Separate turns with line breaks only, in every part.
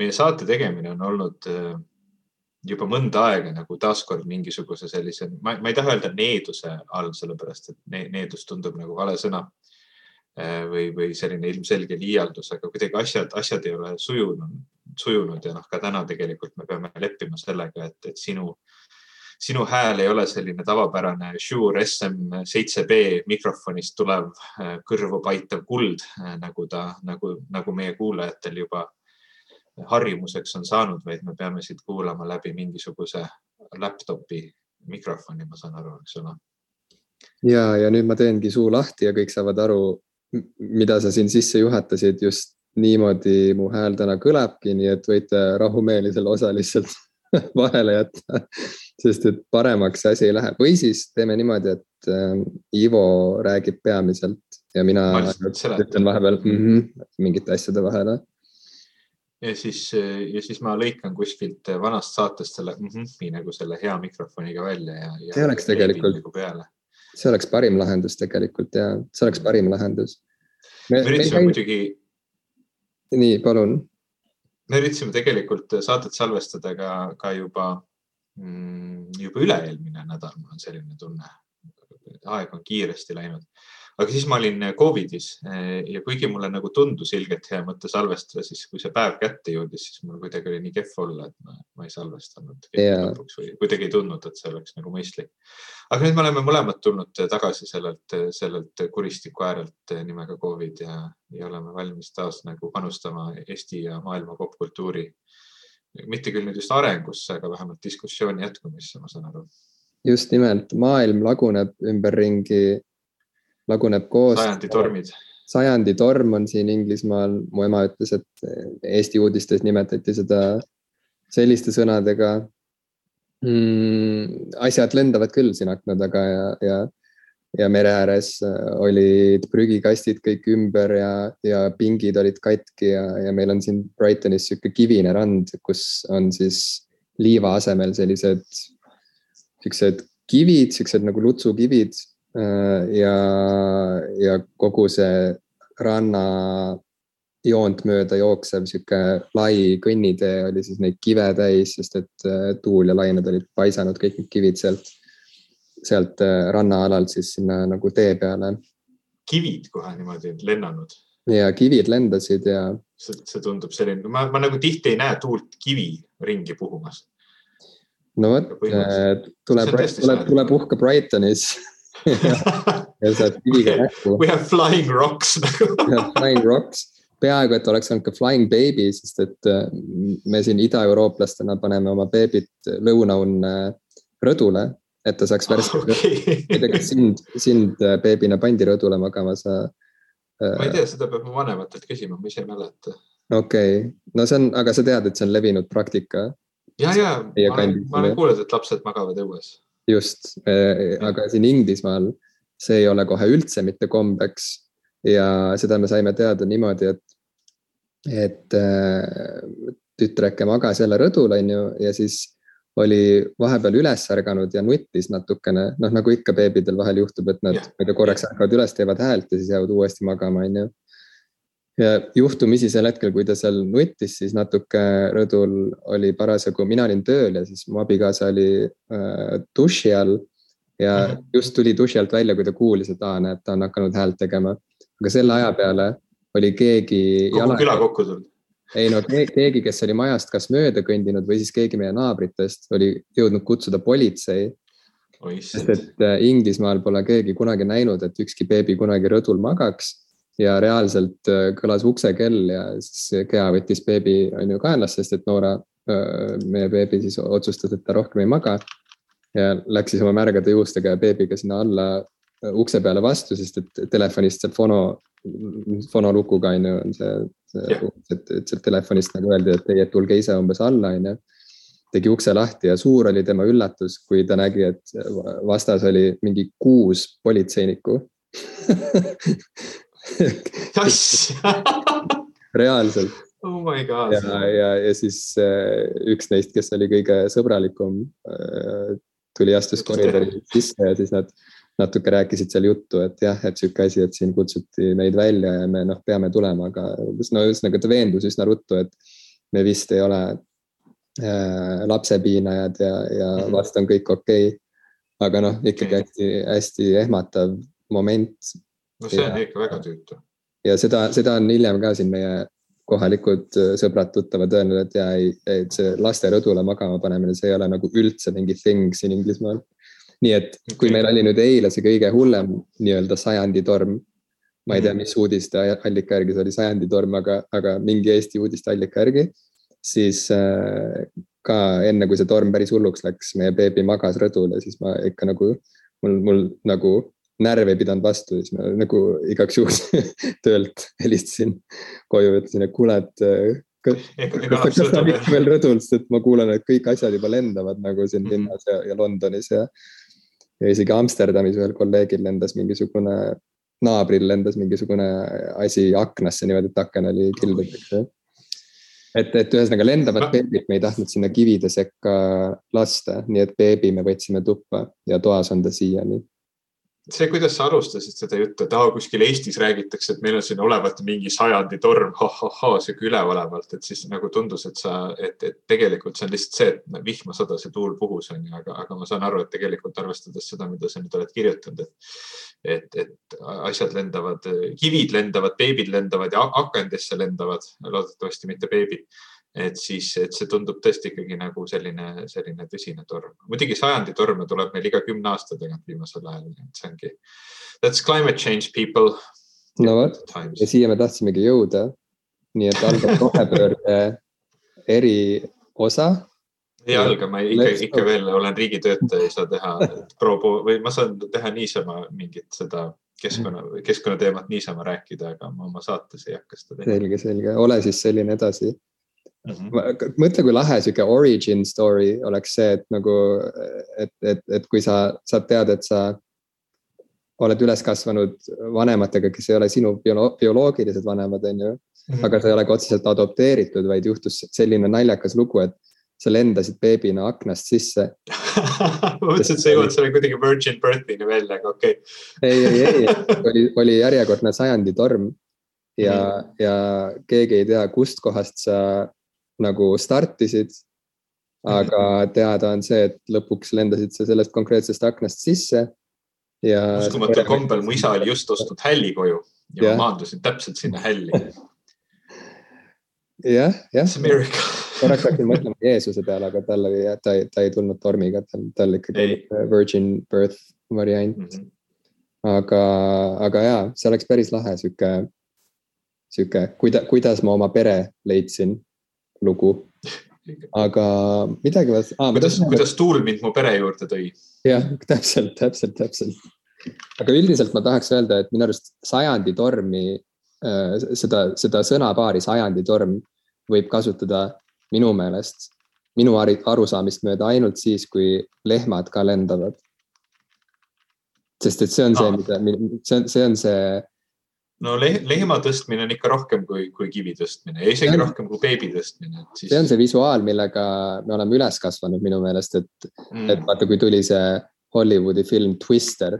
meie saate tegemine on olnud äh, juba mõnda aega nagu taaskord mingisuguse sellise, ma ei taha öelda needuse all, sellepärast et needus tundub nagu vale sõna äh, või, või selline ilmselge liialdus, aga kuidagi asjad, asjad ei ole sujunud, sujunud ja noh, ka täna tegelikult me peame leppima sellega, et, et sinu, sinu hääl ei ole selline tavapärane Shure SM7B mikrofonist tulev äh, kõrvu paitav kuld, nagu ta, nagu, nagu meie kuulajatel juba harjumuseks on saanud, vaid me peame siit kuulama läbi mingisuguse laptopi mikrofoni, ma saan aru, eks ole.
ja, ja nüüd ma teengi suu lahti ja kõik saavad aru, mida sa siin sisse juhatasid, just niimoodi mu hääl täna kõlabki, nii et võite rahumeeli selle osa lihtsalt vahele jätta. sest et paremaks see asi ei lähe või siis teeme niimoodi, et äh, Ivo räägib peamiselt ja mina ütlen vahepeal mm -hmm, mingite asjade vahele
ja siis, ja siis ma lõikan kuskilt vanast saatest selle mm, -hmm, nagu selle hea mikrofoniga välja ja, ja.
see oleks tegelikult,
nagu
see oleks parim lahendus tegelikult ja see oleks parim lahendus.
me üritasime me... muidugi.
nii, palun.
me üritasime tegelikult saadet salvestada ka, ka juba mm,, juba üle-eelmine nädal, mul on selline tunne. aeg on kiiresti läinud aga siis ma olin Covidis eh, ja kuigi mulle nagu tundus ilgelt hea mõte salvestada, siis kui see päev kätte jõudis, siis mul kuidagi oli nii kehv olla, et ma, ma ei salvestanud
yeah.
lõpuks või kuidagi ei tundnud, et see oleks nagu mõistlik. aga nüüd me oleme mõlemad tulnud tagasi sellelt, sellelt kuristiku äärelt nimega Covid ja, ja oleme valmis taas nagu panustama Eesti ja maailma popkultuuri mitte küll nüüd just arengusse, aga vähemalt diskussiooni jätkumisse, ma saan aru.
just nimelt, maailm laguneb ümberringi laguneb koos.
sajandi tormid.
sajandi torm on siin Inglismaal, mu ema ütles, et Eesti uudistes nimetati seda selliste sõnadega mm,. asjad lendavad küll siin akna taga ja, ja, ja mere ääres olid prügikastid kõik ümber ja, ja pingid olid katki ja, ja meil on siin Brightonis sihuke kivine rand, kus on siis liiva asemel sellised siuksed kivid, siuksed nagu lutsukivid ja, ja kogu see ranna joont mööda jooksev sihuke lai kõnnitee oli siis neid kive täis, sest et äh, tuul ja lained olid paisanud kõik need kivid sealt, sealt äh, rannaalalt siis sinna nagu tee peale.
kivid kohe niimoodi lennanud?
ja kivid lendasid ja.
see, tundub selline, ma, ma nagu tihti ei näe tuult kivi ringi puhumas.
no vot, tule, tule, tule puhka Brightonis ja saad kiviga näkku.
We have flying rocks
Flying rocks, peaaegu, et oleks olnud ka flying baby, sest et äh, me siin idaeurooplastena paneme oma beebit lõunaunne rõdule, et ta saaks värskelt ah, okay.. kas sind, sind äh, beebina pandi rõdule magama, sa
äh.... ma ei tea, seda peab mu vanematelt küsima, ma ise ei mäleta.
okei okay., no see on, aga sa tead, et see on levinud praktika?
ja, ja ma olen, ma olen kuulnud, et lapsed magavad õues
just, äh, aga siin Inglismaal see ei ole kohe üldse mitte kombeks. Ja seda me saime teada niimoodi, et, et äh, tütreke magas jälle rõdul, on ju, ja siis oli vahepeal üles ärganud ja nuttis natukene, noh nagu ikka beebidel vahel juhtub, et nad, korraks ärkavad üles, teevad häält ja siis jäävad uuesti magama, on ju ja juhtumisi sel hetkel, kui ta seal nuttis, siis natuke rõdul oli parasjagu, mina olin tööl ja siis mu abikaasa oli äh, duši all. ja mm -hmm. just tuli duši alt välja, kui ta kuulis, et aa, näed, ta on hakanud häält tegema. aga selle aja peale oli keegi.
kogu küla kokku tulnud?
ei no keegi, kes oli majast kas mööda kõndinud või siis keegi meie naabritest oli jõudnud kutsuda politsei sest et äh, Inglismaal pole keegi kunagi näinud, et ükski beebi kunagi rõdul magaks ja reaalselt äh, kõlas uksekell ja siis Gea võttis beebi on ju kaenlasse, sest et Noora, meie beebi siis otsustas, et ta rohkem ei maga. ja läks siis oma märgade juustega ja beebiga sinna alla ukse peale vastu, sest et telefonist sealt fono, fonolukuga on ju, on see, see, et, et sealt telefonist nagu öeldi, et ei, et tulge ise umbes alla, on ju. Tegi ukse lahti ja suur oli tema üllatus, kui ta nägi, et vastas oli mingi kuus politseinikku reaalselt.
oh my god.
ja, ja, ja siis äh, üks neist, kes oli kõige sõbralikum, äh, tuli, astus koridori sisse ja siis nad natuke rääkisid seal juttu, et jah, et sihuke asi, et siin kutsuti meid välja ja me noh, peame tulema, aga no ühesõnaga ta veendus üsna ruttu, et me vist ei ole äh, lapsepiinajad ja, ja mhm. vast on kõik okei okay. aga noh, ikkagi hästi-hästi ehmatav moment.
No see on ja, ikka väga tüütu.
ja seda, seda on hiljem ka siin meie kohalikud äh, sõbrad-tuttavad öelnud, et ja ei, et see laste rõdule magama panemine, see ei ole nagu üldse mingi thing siin Inglismaal. nii et kui meil oli nüüd eile see kõige hullem nii-öelda sajandi torm, ma ei tea, mhm. mis uudisteallika järgi see oli sajandi torm, aga, aga mingi Eesti uudisteallika järgi, siis äh, ka enne, kui see torm päris hulluks läks, meie beebi magas rõdul ja siis ma ikka nagu, mul, mul nagu närv ei pidanud vastu, siis ma nagu igaks juhuks töölt helistasin koju, ütlesin, et kuule, et äh, kas, kas ta on ikka veel rõdul, sest et ma kuulen, et kõik asjad juba lendavad nagu siin mhm. linnas ja, ja Londonis ja. ja isegi Amsterdamis ühel kolleegil lendas mingisugune naabril lendas mingisugune asi aknasse niimoodi, et aken oli kildudeks. et, et ühesõnaga lendavat beebit me ei tahtnud sinna kivide sekka lasta, nii et beebi me võtsime tuppa ja toas on ta siiani
see, kuidas sa alustasid seda juttu, et aa, kuskil Eestis räägitakse, et meil on siin olevat mingi sajandi torm ha,, ha-ha-ha, sihuke üleolevalt, et siis nagu tundus, et sa, et, et tegelikult see on lihtsalt see, et vihma sadas ja tuul puhus on ju, aga, aga ma saan aru, et tegelikult arvestades seda, mida sa nüüd oled kirjutanud, et, et, et asjad lendavad, kivid lendavad, beebid lendavad ja akendesse lendavad, loodetavasti mitte beebid et siis, et see tundub tõesti ikkagi nagu selline, selline tõsine torm. muidugi sajandi torme tuleb meil iga kümne aasta tagant viimasel ajal, et see ongi, that's climate change people.
no vot, ja siia me tahtsimegi jõuda. nii et algab rohepöörde eriosa.
ei alga, ma ikka, ikka veel olen riigitöötaja, ei saa teha pro või ma saan teha niisama mingit seda keskkonna, keskkonnateemat niisama rääkida, aga ma oma saates ei hakka seda
tegema. selge, selge, ole siis selline edasi Mm -hmm. mõtle, kui lahe sihuke origin story oleks see, et nagu, et, et, et kui sa saad teada, et sa oled üles kasvanud vanematega, kes ei ole sinu biolo bioloogilised vanemad, on ju. -hmm. aga sa ei ole ka otseselt adopteeritud, vaid juhtus selline naljakas lugu, et sa lendasid beebina aknast sisse
ma mõtlesin, et sa jõuad selle kuidagi virgin birth'ini välja, aga okei
okay. ei, ei, ei, oli, oli järjekordne sajandi torm ja mm, -hmm. ja keegi ei tea, kustkohast sa nagu startisid. aga mhm. teada on see, et lõpuks lendasid sa sellest konkreetsest aknast sisse. ja.
uskumatul kombel mu isa oli just ostnud hälli koju ja, ja. ma maandusin täpselt sinna hälli.
jah, jah. Korraks hakkasin mõtlema Jeesuse peale, aga tal oli, ta ei, ta ei tulnud tormiga, tal, tal ikkagi oli virgin birth variant mm. -hmm. aga, aga ja, see oleks päris lahe sihuke, sihuke, kuida-, kuidas ma oma pere leidsin lugu. aga midagi ma
ah,. kuidas, kuidas tuul mind mu pere juurde tõi.
jah, täpselt, täpselt, täpselt. aga üldiselt ma tahaks öelda, et minu arust sajandi tormi, äh, seda, seda sõnapaari sajandi torm võib kasutada minu meelest, minu arusaamist mööda ainult siis, kui lehmad ka lendavad. sest et see on see, mida, see on, see on see
no leh lehma tõstmine on ikka rohkem kui, kui kivi tõstmine ja isegi on, rohkem kui beebi tõstmine.
Siis... see on see visuaal, millega me oleme üles kasvanud minu meelest, et mm., et vaata, kui tuli see Hollywoodi film Twister,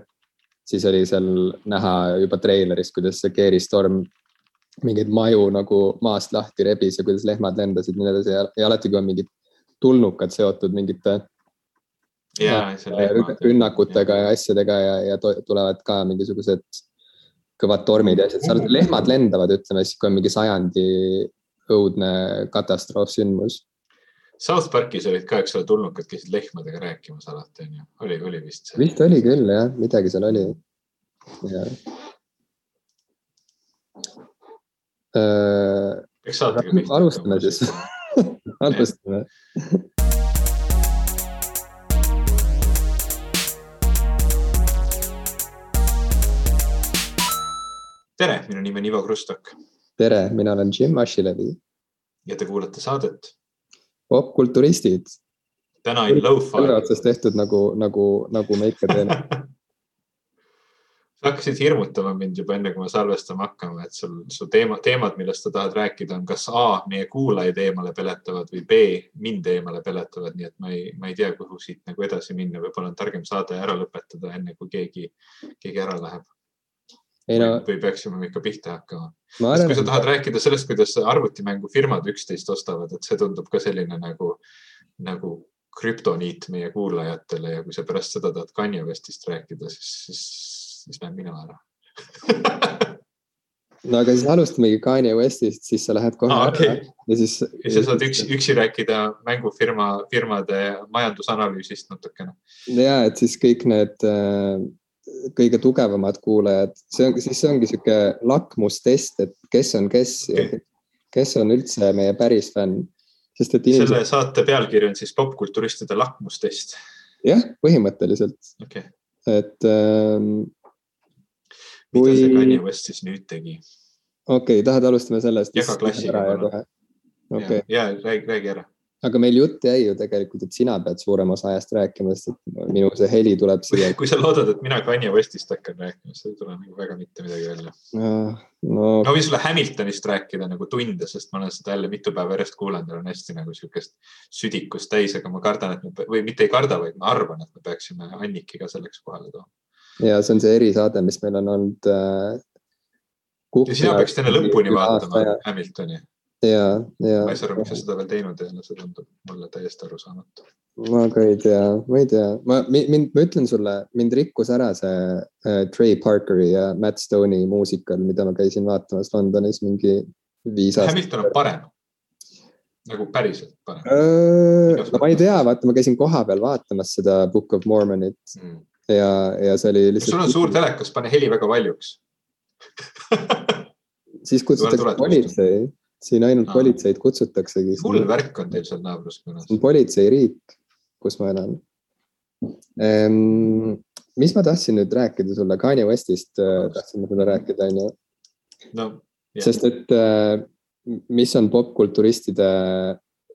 siis oli seal näha juba treilerist, kuidas see Keeri Storm mingeid maju nagu maast lahti rebis ja kuidas lehmad lendasid nii edasi ja, ja alati, kui on mingid tulnukad seotud mingite
ja,
rünnakutega ja. ja asjadega ja, ja tulevad ka mingisugused kõvad tormid ja asjad, seal lehmad lendavad, ütleme siis, kui on mingi sajandi õudne katastroof-sündmus.
South Parkis olid ka, eks ole, tulnukad käisid lehmadega rääkimas alati, onju. oli, oli vist see?
vist oli küll jah, midagi seal oli.
eks saatega
alustame siis alustame
tere, minu nimi on Ivo Krustok.
tere, mina olen Jim Ashilevi.
ja te kuulate saadet.
popkulturistid.
täna on Low-Fi.
selle otsast tehtud nagu, nagu, nagu me ikka teeme
sa hakkasid hirmutama mind juba enne, kui me salvestama hakkame, et sul, su teema, teemad, millest sa tahad rääkida, on kas A, meie kuulajaid eemale peletavad või B, mind eemale peletavad, nii et ma ei, ma ei tea, kuhu siit nagu edasi minna, võib-olla on targem saade ära lõpetada, enne kui keegi, keegi ära läheb No, või peaksime ikka pihta hakkama? sest kui sa tahad rääkida sellest, kuidas arvutimängufirmad üksteist ostavad, et see tundub ka selline nagu, nagu krüptoniit meie kuulajatele ja kui sa pärast seda tahad Kanye Westist rääkida, siis, siis, siis lähen mina ära
no aga siis alustamegi Kanye Westist, siis sa lähed kohe
ah, okay. ära ja siis. ja sa saad üksi, üksi rääkida mängufirma, firmade majandusanalüüsist natukene.
ja, et siis kõik need äh, kõige tugevamad kuulajad, see on, siis see ongi sihuke lakmustest, et kes on kes okay. ja kes on üldse meie päris fänn. sest et
inimesed. selle saate pealkiri on siis popkulturistide lakmustest.
jah, põhimõtteliselt
okay..
et ähm,
mida kui... see Kanye West siis nüüd tegi?
okei okay,, tahad, alustame sellest?
jaga klassiga palun.
Okay.
ja, ja räägi, räägi ära.
Aga meil jutt jäi ju tegelikult, et sina pead suurema osa ajast rääkima, sest et minu see heli tuleb siia.
kui sa loodad, et mina Kanye Westist hakkan rääkima, siis ei tule nagu väga mitte midagi välja
no,.
No... ma võin sulle Hamiltonist rääkida nagu tunde, sest ma olen seda jälle mitu päeva järjest kuulanud ja olen hästi nagu sihukest südikust täis, aga ma kardan, et me või mitte ei karda, vaid ma arvan, et me peaksime Anniki ka selleks kohale tooma
ja see on see erisaade, mis meil on olnud äh,.
ja sina peaksid enne lõpuni vaatama Hamiltoni.
Ja, ja.
ma ei saa aru, miks sa seda veel teinud ei ole, see tundub mulle täiesti arusaamatu.
ma ka ei tea, ma ei tea, ma, mind, ma ütlen sulle, mind rikkus ära see äh, Trey Parkeri ja Matt Stone'i muusikal, mida ma käisin vaatamas Londonis mingi viis aastat.
Hamilton on parem nagu päriselt parem?
Äh, no ma ei tea, vaata, ma käisin kohapeal vaatamas seda Book of Mormonit mm ja, ja see oli lihtsalt.
sul on suur telekas, pane heli väga valjuks
siis kutsutakse politsei, siin ainult no. politseid kutsutaksegi.
hull värk on teil seal naabruskonnas.
see on politseiriik, kus ma elan ehm,. mis ma tahtsin nüüd rääkida sulle, Kanye Westist äh, tahtsin ma sulle rääkida, on ju.
no.
sest et äh, mis on popkulturistide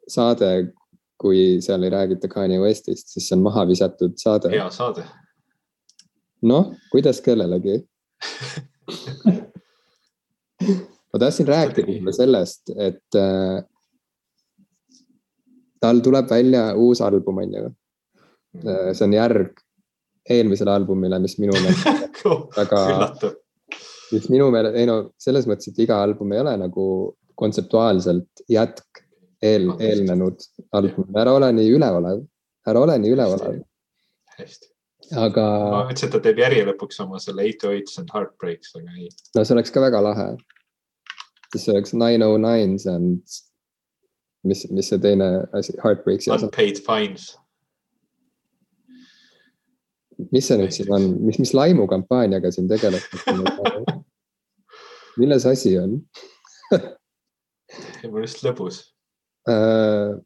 saade, kui seal ei räägita Kanye Westist, siis see on maha visatud saade.
hea saade
noh, kuidas kellelegi ma tahtsin rääkida sulle sellest, et äh, tal tuleb välja uus album, on ju. Äh, see on järg eelmisele albumile, mis minu meelest väga, mis minu meelest, ei no selles mõttes, et iga album ei ole nagu kontseptuaalselt jätk eel, eelnenud albumile, ära ole nii üleolev, ära ole nii üleolev.
hästi
aga.
ma mõtlesin, et ta teeb järje lõpuks oma selle eight oh eights and heartbreaks, aga ei.
no see oleks ka väga lahe. See oleks nine oh nines and mis, mis see teine asi, heartbreaks.
Unpaid fines.
mis see nüüd siin on, mis, mis laimukampaaniaga siin tegeleb milles asi on
mul just lõbus uh,.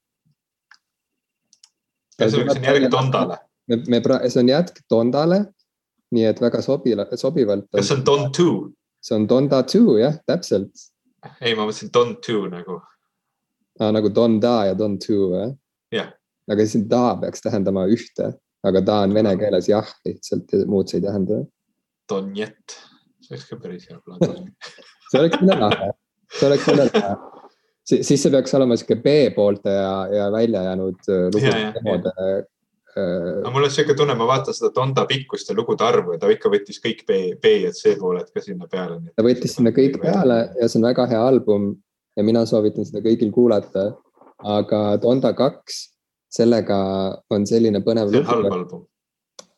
see on järg Tondale
me, me, see on jätk Tondale, nii et väga sobila, sobivalt.
kas see on Don two?
see on Donda two jah, täpselt.
Ei, ma mõtlesin Don two nagu
ah,. nagu Donda ja Don two
jah? jah.
aga siin da peaks tähendama ühte, aga ta on vene keeles jah lihtsalt ja muud see ei tähenda.
Donjet, see oleks ka päris hea plaan
see oleks küll lahe, see oleks küll lahe siis see peaks olema sihuke B poolte ja, ja välja jäänud äh, lugude
aga mul on sihuke tunne, ma vaatan seda Donda pikkust ja lugude arvu ja ta ikka võttis kõik B, B ja C pooled ka sinna peale.
ta võttis sinna kõik peale ja see on väga hea album ja mina soovitan seda kõigil kuulata. aga Donda kaks, sellega on selline põnev
see on halb album.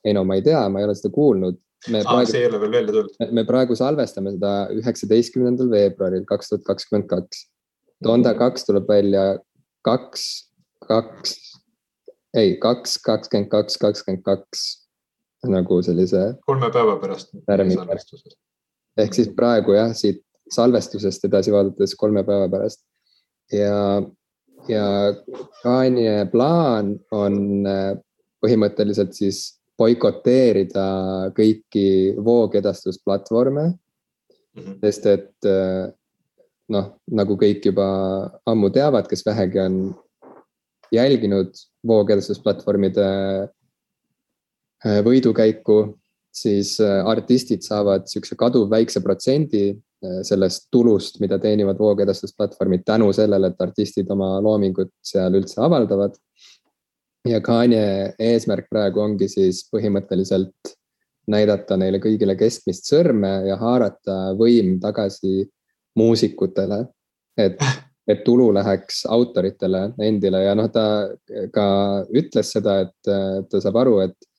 ei no ma ei tea, ma ei ole seda kuulnud.
Ah, praegu, see ei ole veel välja tulnud.
me praegu salvestame seda üheksateistkümnendal veebruaril kaks tuhat kakskümmend kaks. Donda kaks tuleb välja kaks, kaks ei, kaks, kakskümmend kaks, kakskümmend kaks nagu sellise.
kolme päeva pärast.
ehk siis praegu jah, siit salvestusest edasi vaadates kolme päeva pärast. ja, ja Kanye plaan on äh, põhimõtteliselt siis boikoteerida kõiki voogedastusplatvorme mm. -hmm. sest et äh, noh, nagu kõik juba ammu teavad, kes vähegi on jälginud voogedastusplatvormide äh, võidukäiku, siis äh, artistid saavad niisuguse kaduvväikse protsendi äh, sellest tulust, mida teenivad voogedastusplatvormid tänu sellele, et artistid oma loomingut seal üldse avaldavad. ja Kanye eesmärk praegu ongi siis põhimõtteliselt näidata neile kõigile keskmist sõrme ja haarata võim tagasi muusikutele. et, et tulu läheks autoritele endile ja noh, ta ka ütles seda, et ta saab aru, et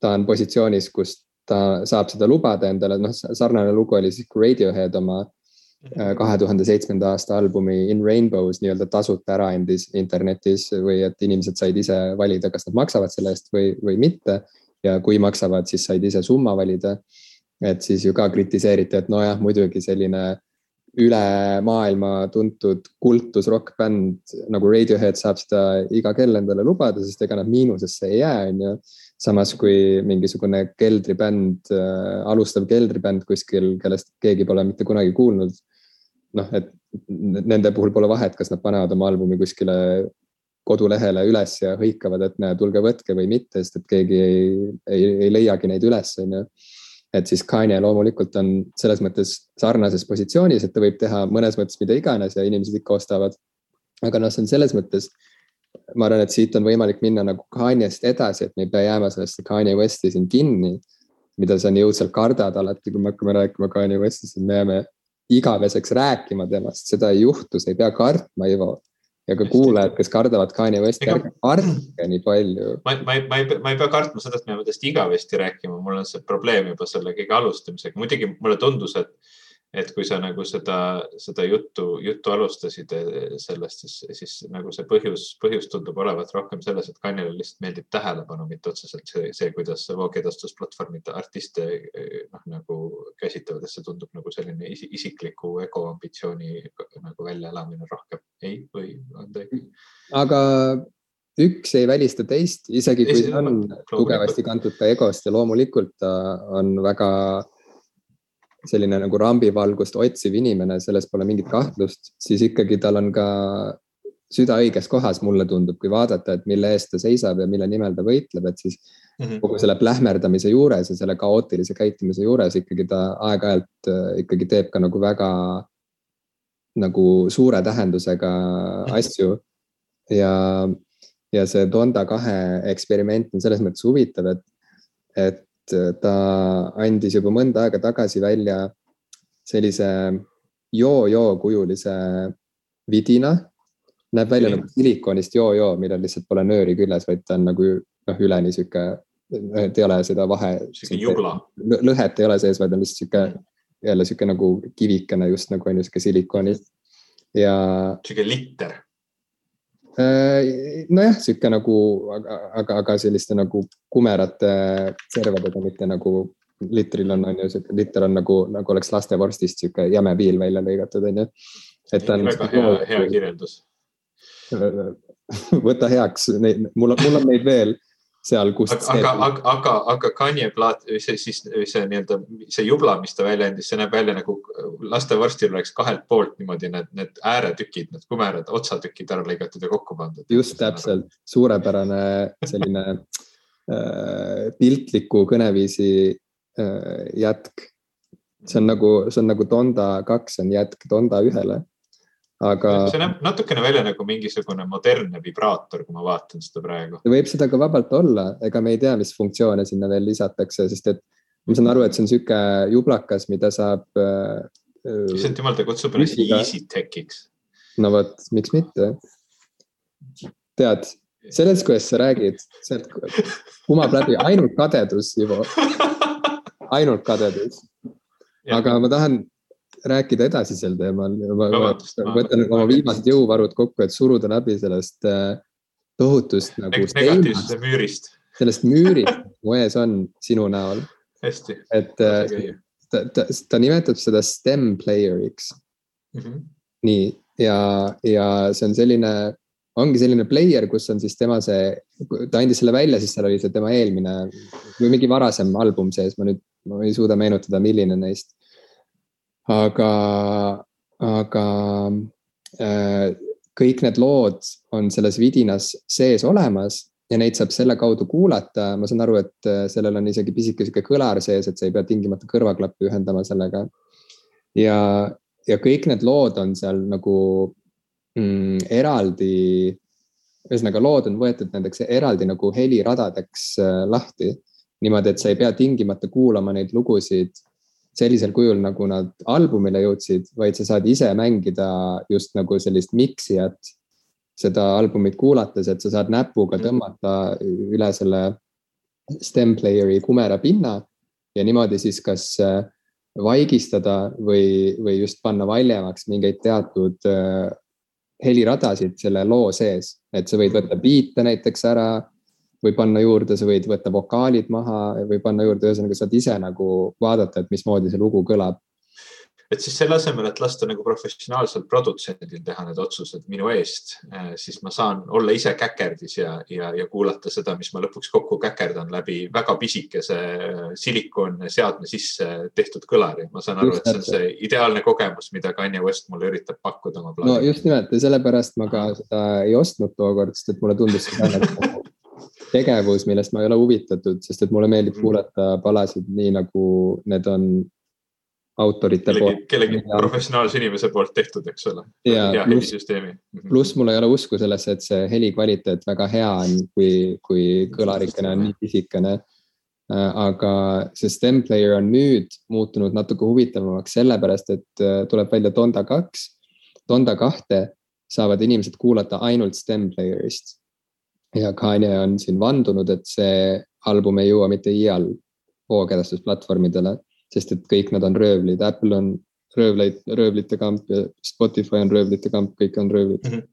ta on positsioonis, kus ta saab seda lubada endale, noh, sarnane lugu oli siis, Radiohead oma Äh, kahe tuhande seitsmenda aasta albumi In Rainbows nii-öelda tasuta ära andis internetis või et inimesed said ise valida, kas nad maksavad selle eest või, või mitte. ja kui maksavad, siis said ise summa valida. et siis ju ka kritiseeriti, et nojah, muidugi selline üle maailma tuntud kultus rokkbänd nagu Radiohead saab seda iga kell endale lubada, sest ega nad miinusesse ei jää, on ju. samas kui mingisugune keldribänd äh,, alustav keldribänd kuskil, kellest keegi pole mitte kunagi kuulnud noh, et nende puhul pole vahet, kas nad panevad oma albumi kuskile kodulehele üles ja hõikavad, et näe, tulge võtke või mitte, sest et keegi ei, ei, ei leiagi neid üles, on ju. Et siis Kanye loomulikult on selles mõttes sarnases positsioonis, et ta võib teha mõnes mõttes mida iganes ja inimesed ikka ostavad. aga noh, see on selles mõttes, ma arvan, et siit on võimalik minna nagu Kanye'st edasi, et me ei pea jääma sellesse Kanye Westi siin kinni mida sa nii õudselt kardad alati, kui me hakkame rääkima Kanye Westist, et me jääme igaveseks rääkima temast, seda ei juhtu, sa ei pea kartma, Ivo. Ja ka kuulajad, kes kardavad Kanye Westi, ärge kartke nii palju.
ma, ma, ma ei, ma ei pea kartma seda, et me peame tast igavesti rääkima, mul on see probleem juba selle kõige alustamisega, muidugi mulle tundus, et et kui sa nagu seda, seda juttu, juttu alustasid eh, sellest, siis, siis nagu see põhjus, põhjus tundub olevat rohkem selles, et Kanjale lihtsalt meeldib tähelepanu, mitte otseselt see, see, kuidas voogedastusplatvormid artiste eh, noh, nagu käsitlevad, et see tundub nagu selline isikliku ego ambitsiooni nagu väljaelamine rohkem. ei, või on ta ikka?
aga üks ei välista teist, isegi kui see on tugevasti kantud ka egost ja loomulikult ta on väga selline nagu rambivalgust otsiv inimene, selles pole mingit kahtlust, siis ikkagi tal on ka süda õiges kohas, mulle tundub, kui vaadata, et mille eest ta seisab ja mille nimel ta võitleb, et siis mm -hmm. kogu selle plähmerdamise juures ja selle kaootilise käitumise juures ikkagi ta aeg-ajalt äh, ikkagi teeb ka nagu väga nagu suure tähendusega mm -hmm. asju. ja, ja see Donda kahe eksperiment on selles mõttes huvitav, et, et ta andis juba mõnda aega tagasi välja sellise joo-joo kujulise vidina. näeb välja nagu silikonist joo-joo, millel lihtsalt pole nööri küljes, vaid ta on nagu noh, üleni sihuke, et ei ole seda vahe. lõhet ei ole sees, vaid on lihtsalt sihuke jälle sihuke nagu kivikene just nagu on ju sihuke silikonist ja.
sihuke litter
Äh, nojah, sihuke nagu, aga, aga, aga selliste nagu kumerate servadega, mitte nagu litril on, on ju sihuke, liter on nagu, nagu oleks lastevorstist sihuke jäme piil välja lõigatud, on ju.
et ta on. väga hea, hea kirjeldus.
võta heaks, neid, mul on, mul on neid veel seal, kust.
aga, aga, aga, aga Kanye plaat, see siis see nii-öelda see jubla, mis ta välja andis, see näeb välja nagu lastevorstil oleks kahelt poolt niimoodi need, need ääretükid, need kumerad otsatükid ära lõigatud ja kokku pandud.
just täpselt, suurepärane selline äh, piltliku kõneviisi äh, jätk. see on nagu, see on nagu Donda kaks on jätk Donda ühele aga.
see näeb natukene välja nagu mingisugune modernne vibraator, kui ma vaatan seda praegu.
võib seda ka vabalt olla, ega me ei tea, mis funktsioone sinna veel lisatakse, sest et ma saan aru, et see on sihuke jublakas, mida saab
äh,. issand jumal, ta kutsub ennast easy tech'iks.
no vot, miks mitte. tead, sellest, kuidas sa räägid, sealt kumab läbi ainult kadedus, Ivo. ainult kadedus. aga ma tahan rääkida edasi sel teemal ja ma, ma võtan oma viimased jõuvarud kokku, et suruda läbi sellest äh, tohutust nagu.
negatiivsuse müürist.
sellest müürist, mu ees on sinu näol.
hästi.
et äh, ta, ta, ta nimetab seda stem player'iks mm. -hmm. nii, ja, ja see on selline, ongi selline player, kus on siis tema see, ta andis selle välja, siis seal oli see tema eelmine või mingi varasem album sees, ma nüüd, ma ei suuda meenutada, milline neist aga, aga äh, kõik need lood on selles vidinas sees olemas ja neid saab selle kaudu kuulata, ma saan aru, et äh, sellel on isegi pisike sihuke kõlar sees, et sa ei pea tingimata kõrvaklappi ühendama sellega. ja, ja kõik need lood on seal nagu mm, eraldi, ühesõnaga lood on võetud nendeks eraldi nagu heliradadeks äh, lahti niimoodi, et sa ei pea tingimata kuulama neid lugusid sellisel kujul, nagu nad albumile jõudsid, vaid sa saad ise mängida just nagu sellist miksijat seda albumit kuulates, et sa saad näpuga mhm. tõmmata üle selle stem player'i kumera pinna ja niimoodi siis kas äh, vaigistada või, või just panna valjemaks mingeid teatud äh, heliradasid selle loo sees, et sa võid võtta biite näiteks ära või panna juurde, sa võid võtta vokaalid maha või panna juurde, ühesõnaga saad ise nagu vaadata, et mismoodi see lugu kõlab
et siis selle asemel, et lasta nagu professionaalsel produtsendil teha need otsused minu eest, eh, siis ma saan olla ise käkerdis ja, ja, ja kuulata seda, mis ma lõpuks kokku käkerdan läbi väga pisikese eh, silikonseadme sisse tehtud kõlari. ma saan aru, et see on see ideaalne kogemus, mida Kanye West mulle üritab pakkuda oma
plaanil. no just nimelt ja sellepärast ma ka seda ei ostnud tookord, sest et mulle tundus seda nagu tegevus, millest ma ei ole huvitatud, sest et mulle meeldib mm. kuulata palasid nii nagu need on autorite
kellegi, poolt. kellegi ja. professionaalse inimese poolt tehtud, eks ole.
ja pluss, mhm. pluss mul ei ole usku sellesse, et see heli kvaliteet väga hea on, kui, kui kõlarikene on nii pisikene. Äh, aga see stem player on nüüd muutunud natuke huvitavamaks sellepärast, et äh, tuleb välja Donda kaks. Donda kahte saavad inimesed kuulata ainult stem player'ist. Ja Kanye on siin vandunud, et see album ei jõua mitte iial voogedastusplatvormidele sest et kõik nad on röövlid, Apple on röövleid, röövlite kamp ja Spotify on röövlite kamp, kõik on röövlid mm. -hmm.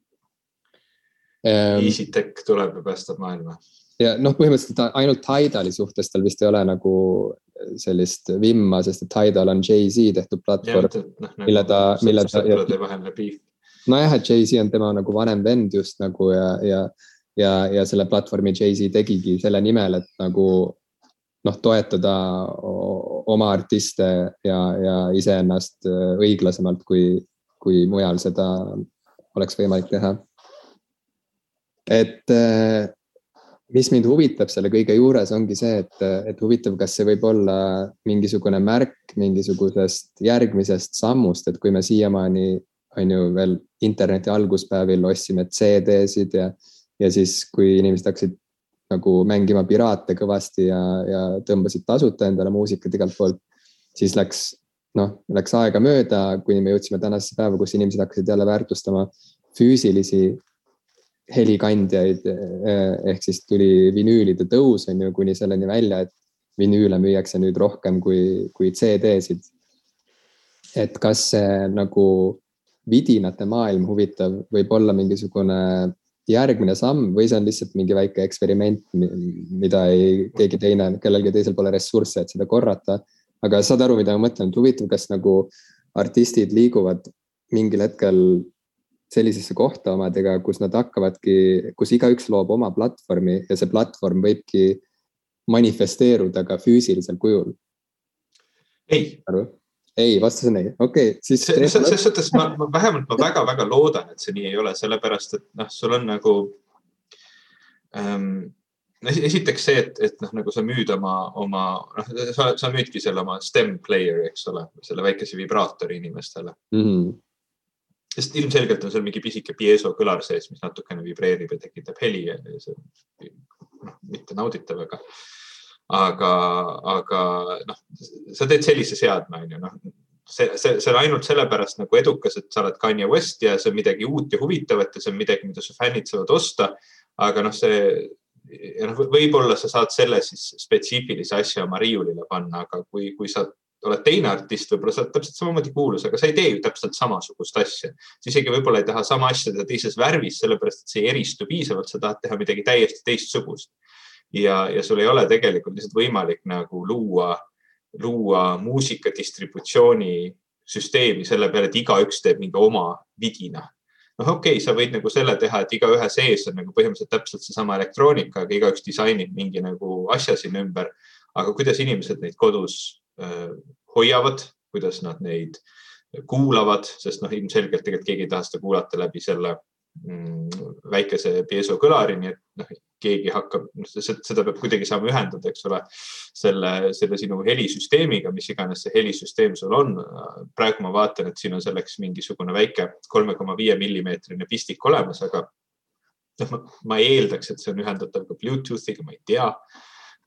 Um, EasyTech tuleb ja päästab maailma.
ja noh, põhimõtteliselt ainult Tidali suhtes tal vist ei ole nagu sellist vimma, sest et Tidal on Jay-Z tehtud platvorm, no, nagu mille ta, mille ta. nojah, et Jay-Z on tema nagu vanem vend just nagu ja, ja, ja, ja selle platvormi Jay-Z tegigi selle nimel, et nagu noh, toetada oma artiste ja, ja iseennast äh, õiglasemalt, kui, kui mujal seda oleks võimalik teha. et äh, mis mind huvitab selle kõige juures, ongi see, et, et huvitav, kas see võib olla mingisugune märk mingisugusest järgmisest sammust, et kui me siiamaani on ju veel interneti alguspäevil ostsime CD-sid ja, ja siis, kui inimesed hakkasid nagu mängima piraate kõvasti ja, ja tõmbasid tasuta endale muusikat igalt poolt, siis läks, noh, läks aega mööda, kuni me jõudsime tänasesse päeva, kus inimesed hakkasid jälle väärtustama füüsilisi helikandjaid. Eh, ehk siis tuli vinüülide tõus on ju kuni selleni välja, et vinüüle müüakse nüüd rohkem kui, kui CD-sid. et kas see nagu vidinate maailm huvitav võib olla mingisugune järgmine samm või see on lihtsalt mingi väike eksperiment, mida ei, keegi teine, kellelgi teisel pole ressursse, et seda korrata. aga saad aru, mida ma mõtlen, et huvitav, kas nagu artistid liiguvad mingil hetkel sellisesse kohta omadega, kus nad hakkavadki, kus igaüks loob oma platvormi ja see platvorm võibki manifesteeruda ka füüsilisel kujul.
ei,
ei, vastus on ei, okei okay,, siis.
selles suhtes ma, ma vähemalt ma väga-väga loodan, et see nii ei ole, sellepärast et noh, sul on nagu ähm,. esiteks see, et, et noh, nagu sa müüd oma, oma noh, sa, sa müüdki selle oma stem player'i, eks ole, selle väikese vibraatori inimestele mm. -hmm sest ilmselgelt on seal mingi pisike pieso kõlar sees, mis natukene vibreerib ja tekitab heli ja see noh, mitte nauditav, aga aga, aga noh, sa teed sellise seadme, on ju, noh, see, see, see on ainult sellepärast nagu edukas, et sa oled Kanye West ja see on midagi uut ja huvitavat ja see on midagi, mida su fännid saavad osta. aga noh, see ja noh, võib-olla sa saad selle siis spetsiifilise asja oma riiulile panna, aga kui, kui sa oled teine artist, võib-olla sa oled täpselt samamoodi kuulus, aga sa ei tee ju täpselt samasugust asja. sa isegi võib-olla ei taha sama asja teha teises värvis, sellepärast et see ei eristu piisavalt, sa tahad teha midagi täiesti teistsugust ja, ja sul ei ole tegelikult lihtsalt võimalik nagu luua, luua muusika distributsiooni süsteemi selle peale, et igaüks teeb mingi oma vidina. noh, okei okay,, sa võid nagu selle teha, et igaühe sees on nagu põhimõtteliselt täpselt seesama elektroonika, aga igaüks disainib mingi nagu asja sinna ümber. aga kuidas inimesed neid kodus äh, hoiavad, kuidas nad neid kuulavad, sest noh, ilmselgelt tegelikult keegi ei taha seda kuulata läbi selle mm, väikese pieso kõlari, nii et noh, keegi hakkab, seda peab kuidagi saama ühendada, eks ole, selle, selle sinu helisüsteemiga, mis iganes see helisüsteem sul on. praegu ma vaatan, et siin on selleks mingisugune väike kolme koma viie millimeetrine pistik olemas, aga noh, ma eeldaks, et see on ühendatav ka Bluetoothiga, ma ei tea.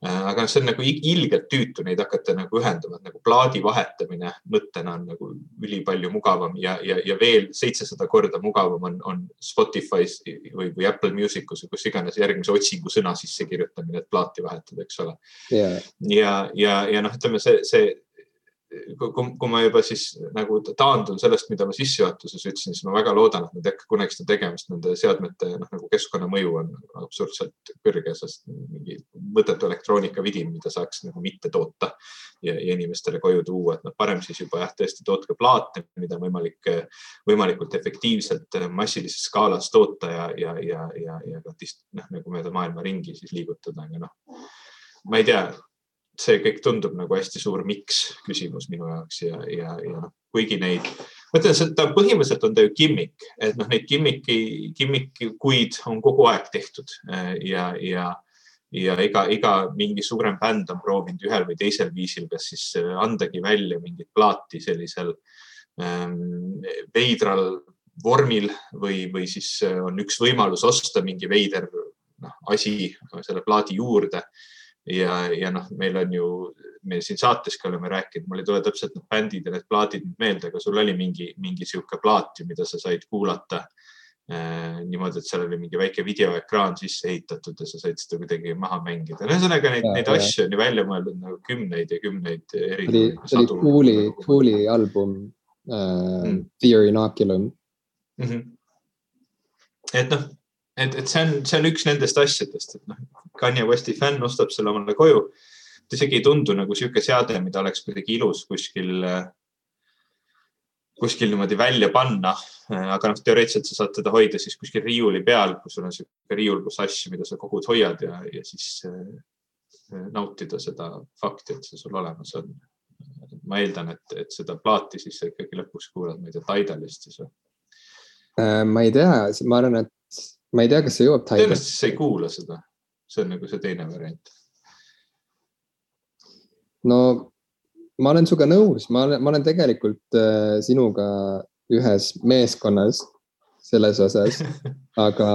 Äh, aga see on nagu ilgelt tüütu neid hakata nagu ühendama, et nagu plaadi vahetamine mõttena on nagu ülipalju mugavam ja, ja, ja veel seitsesada korda mugavam on, on Spotify's või, või Apple Musicus või kus iganes järgmise otsingusõna sisse kirjutamine, et plaati vahetada, eks ole.
Yeah..
ja, ja, ja noh, ütleme see, see kui, kui ma juba siis nagu taandun sellest, mida ma sissejuhatuses ütlesin, siis ma väga loodan, et nad ei hakka kunagi seda tegema, sest nende seadmete noh, nagu keskkonnamõju on absurdselt kõrge, sest mingi mõttetu elektroonikavidin, mida saaks nagu mitte toota ja, ja inimestele koju tuua, et noh, parem siis juba jah, tõesti tootke plaate, mida on võimalik võimalikult efektiivselt massilises skaalas toota ja, ja, ja, ja, ja ka noh, nagu mööda maailma ringi siis liigutada, aga noh, ma ei tea see kõik tundub nagu hästi suur miks küsimus minu jaoks ja, ja, ja noh, kuigi neid, ma ütlen, see ta põhimõtteliselt on ta ju gimmick, et noh, neid gimmick'i, gimmick'ikuid on kogu aeg tehtud ja, ja, ja iga, iga mingi suurem bänd on proovinud ühel või teisel viisil, kas siis andagi välja mingit plaati sellisel ähm, veidral vormil või, või siis on üks võimalus osta mingi veider noh, asi selle plaadi juurde ja, ja noh, meil on ju, me siin saateski oleme rääkinud, mul ei tule täpselt need bändid ja need plaadid nüüd meelde, aga sul oli mingi, mingi sihuke plaat ju, mida sa said kuulata äh, niimoodi, et seal oli mingi väike videoekraan sisse ehitatud ja sa said seda kuidagi maha mängida. ühesõnaga neid, neid asju on ju välja mõeldud nagu kümneid ja kümneid
erinevaid. see oli Tooli, Tooli album äh, mm. Theory Inoculum
mm. -hmm. et noh, et, et see on, see on üks nendest asjadest, et noh, Kanye Westi fänn ostab selle omale koju. ta isegi ei tundu nagu sihuke seade, mida oleks kuidagi ilus kuskil, kuskil niimoodi välja panna. aga noh, teoreetiliselt sa saad teda hoida siis kuskil riiuli peal, kus sul on sihuke riiul, kus asju, mida sa kogud, hoiad ja, ja siis äh, nautida seda fakti, et see sul olemas on. ma eeldan, et, et seda plaati siis sa ikkagi lõpuks kuulad, ma ei tea, Tidalist siis või?
Äh, ma ei tea, ma arvan, et ma ei tea, kas see jõuab
Tidali. tõenäoliselt sa ei kuula seda, see on nagu see teine variant.
no ma olen sinuga nõus, ma olen, ma olen tegelikult äh, sinuga ühes meeskonnas selles osas aga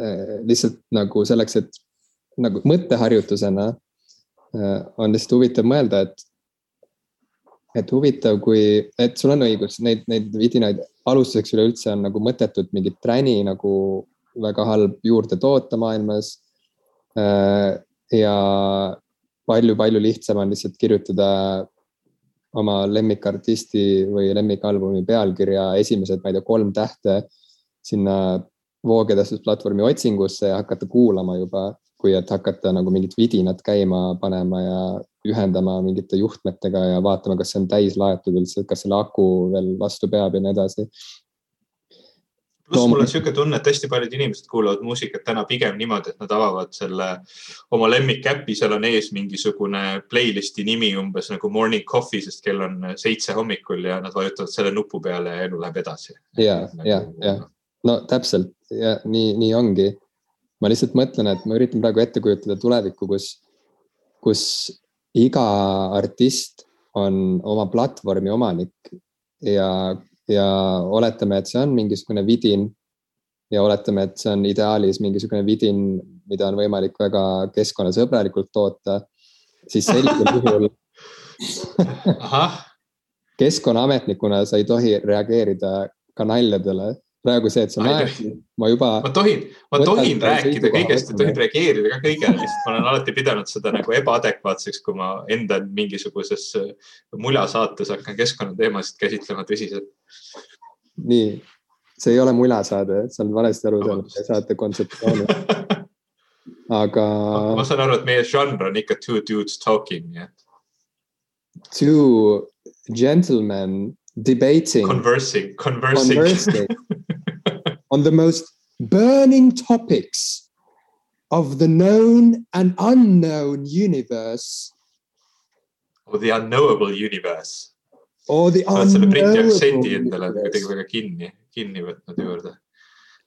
äh, lihtsalt nagu selleks, et nagu mõtteharjutusena äh, on lihtsalt huvitav mõelda, et et huvitav, kui, et sul on õigus, neid, neid vidinaid alustuseks üleüldse on nagu mõttetult mingit träni nagu väga halb juurde toota maailmas. Äh, ja palju-palju lihtsam on lihtsalt kirjutada oma lemmikartisti või lemmikalbumi pealkirja esimesed, ma ei tea, kolm tähte sinna voogedastusplatvormi otsingusse ja hakata kuulama juba, kui et hakata nagu mingit vidinat käima panema ja ühendama mingite juhtmetega ja vaatama, kas see on täis laetud üldse, kas selle aku veel vastu peab ja nii edasi
pluss mul on niisugune tunne, et hästi paljud inimesed kuulavad muusikat täna pigem niimoodi, et nad avavad selle oma lemmikäpi, seal on ees mingisugune playlist'i nimi umbes nagu morning coffee, sest kell on seitse hommikul ja nad vajutavad selle nupu peale ja elu läheb edasi.
ja ja, ja no täpselt ja nii, nii ongi. ma lihtsalt mõtlen, et ma üritan praegu ette kujutada tulevikku, kus, kus iga artist on oma platvormi omanik ja ja oletame, et see on mingisugune vidin. ja oletame, et see on ideaalis mingisugune vidin, mida on võimalik väga keskkonnasõbralikult toota, siis sellisel juhul keskkonnaametnikuna sa ei tohi reageerida ka naljadele praegu see, et sa naersid, ma juba.
ma tohin, ma tohin rääkida kõigest ja tohin reageerida ka kõigele, lihtsalt ma olen alati pidanud seda nagu ebaadekvaatseks, kui ma enda mingisuguses äh, muljasaates hakkan keskkonnateemasid käsitlema tõsiselt.
nii, see ei ole muljasaade, sa oled valesti aru saanud saate kontseptsiooni aga.
ma saan aru, et meie žanr on ikka two dudes talking, nii et.
Two gentlemen debating.
Conversing, conversing. conversing
on the most burning topics of the known and unknown universe.
Or the unknowable universe.
Or the unknowable.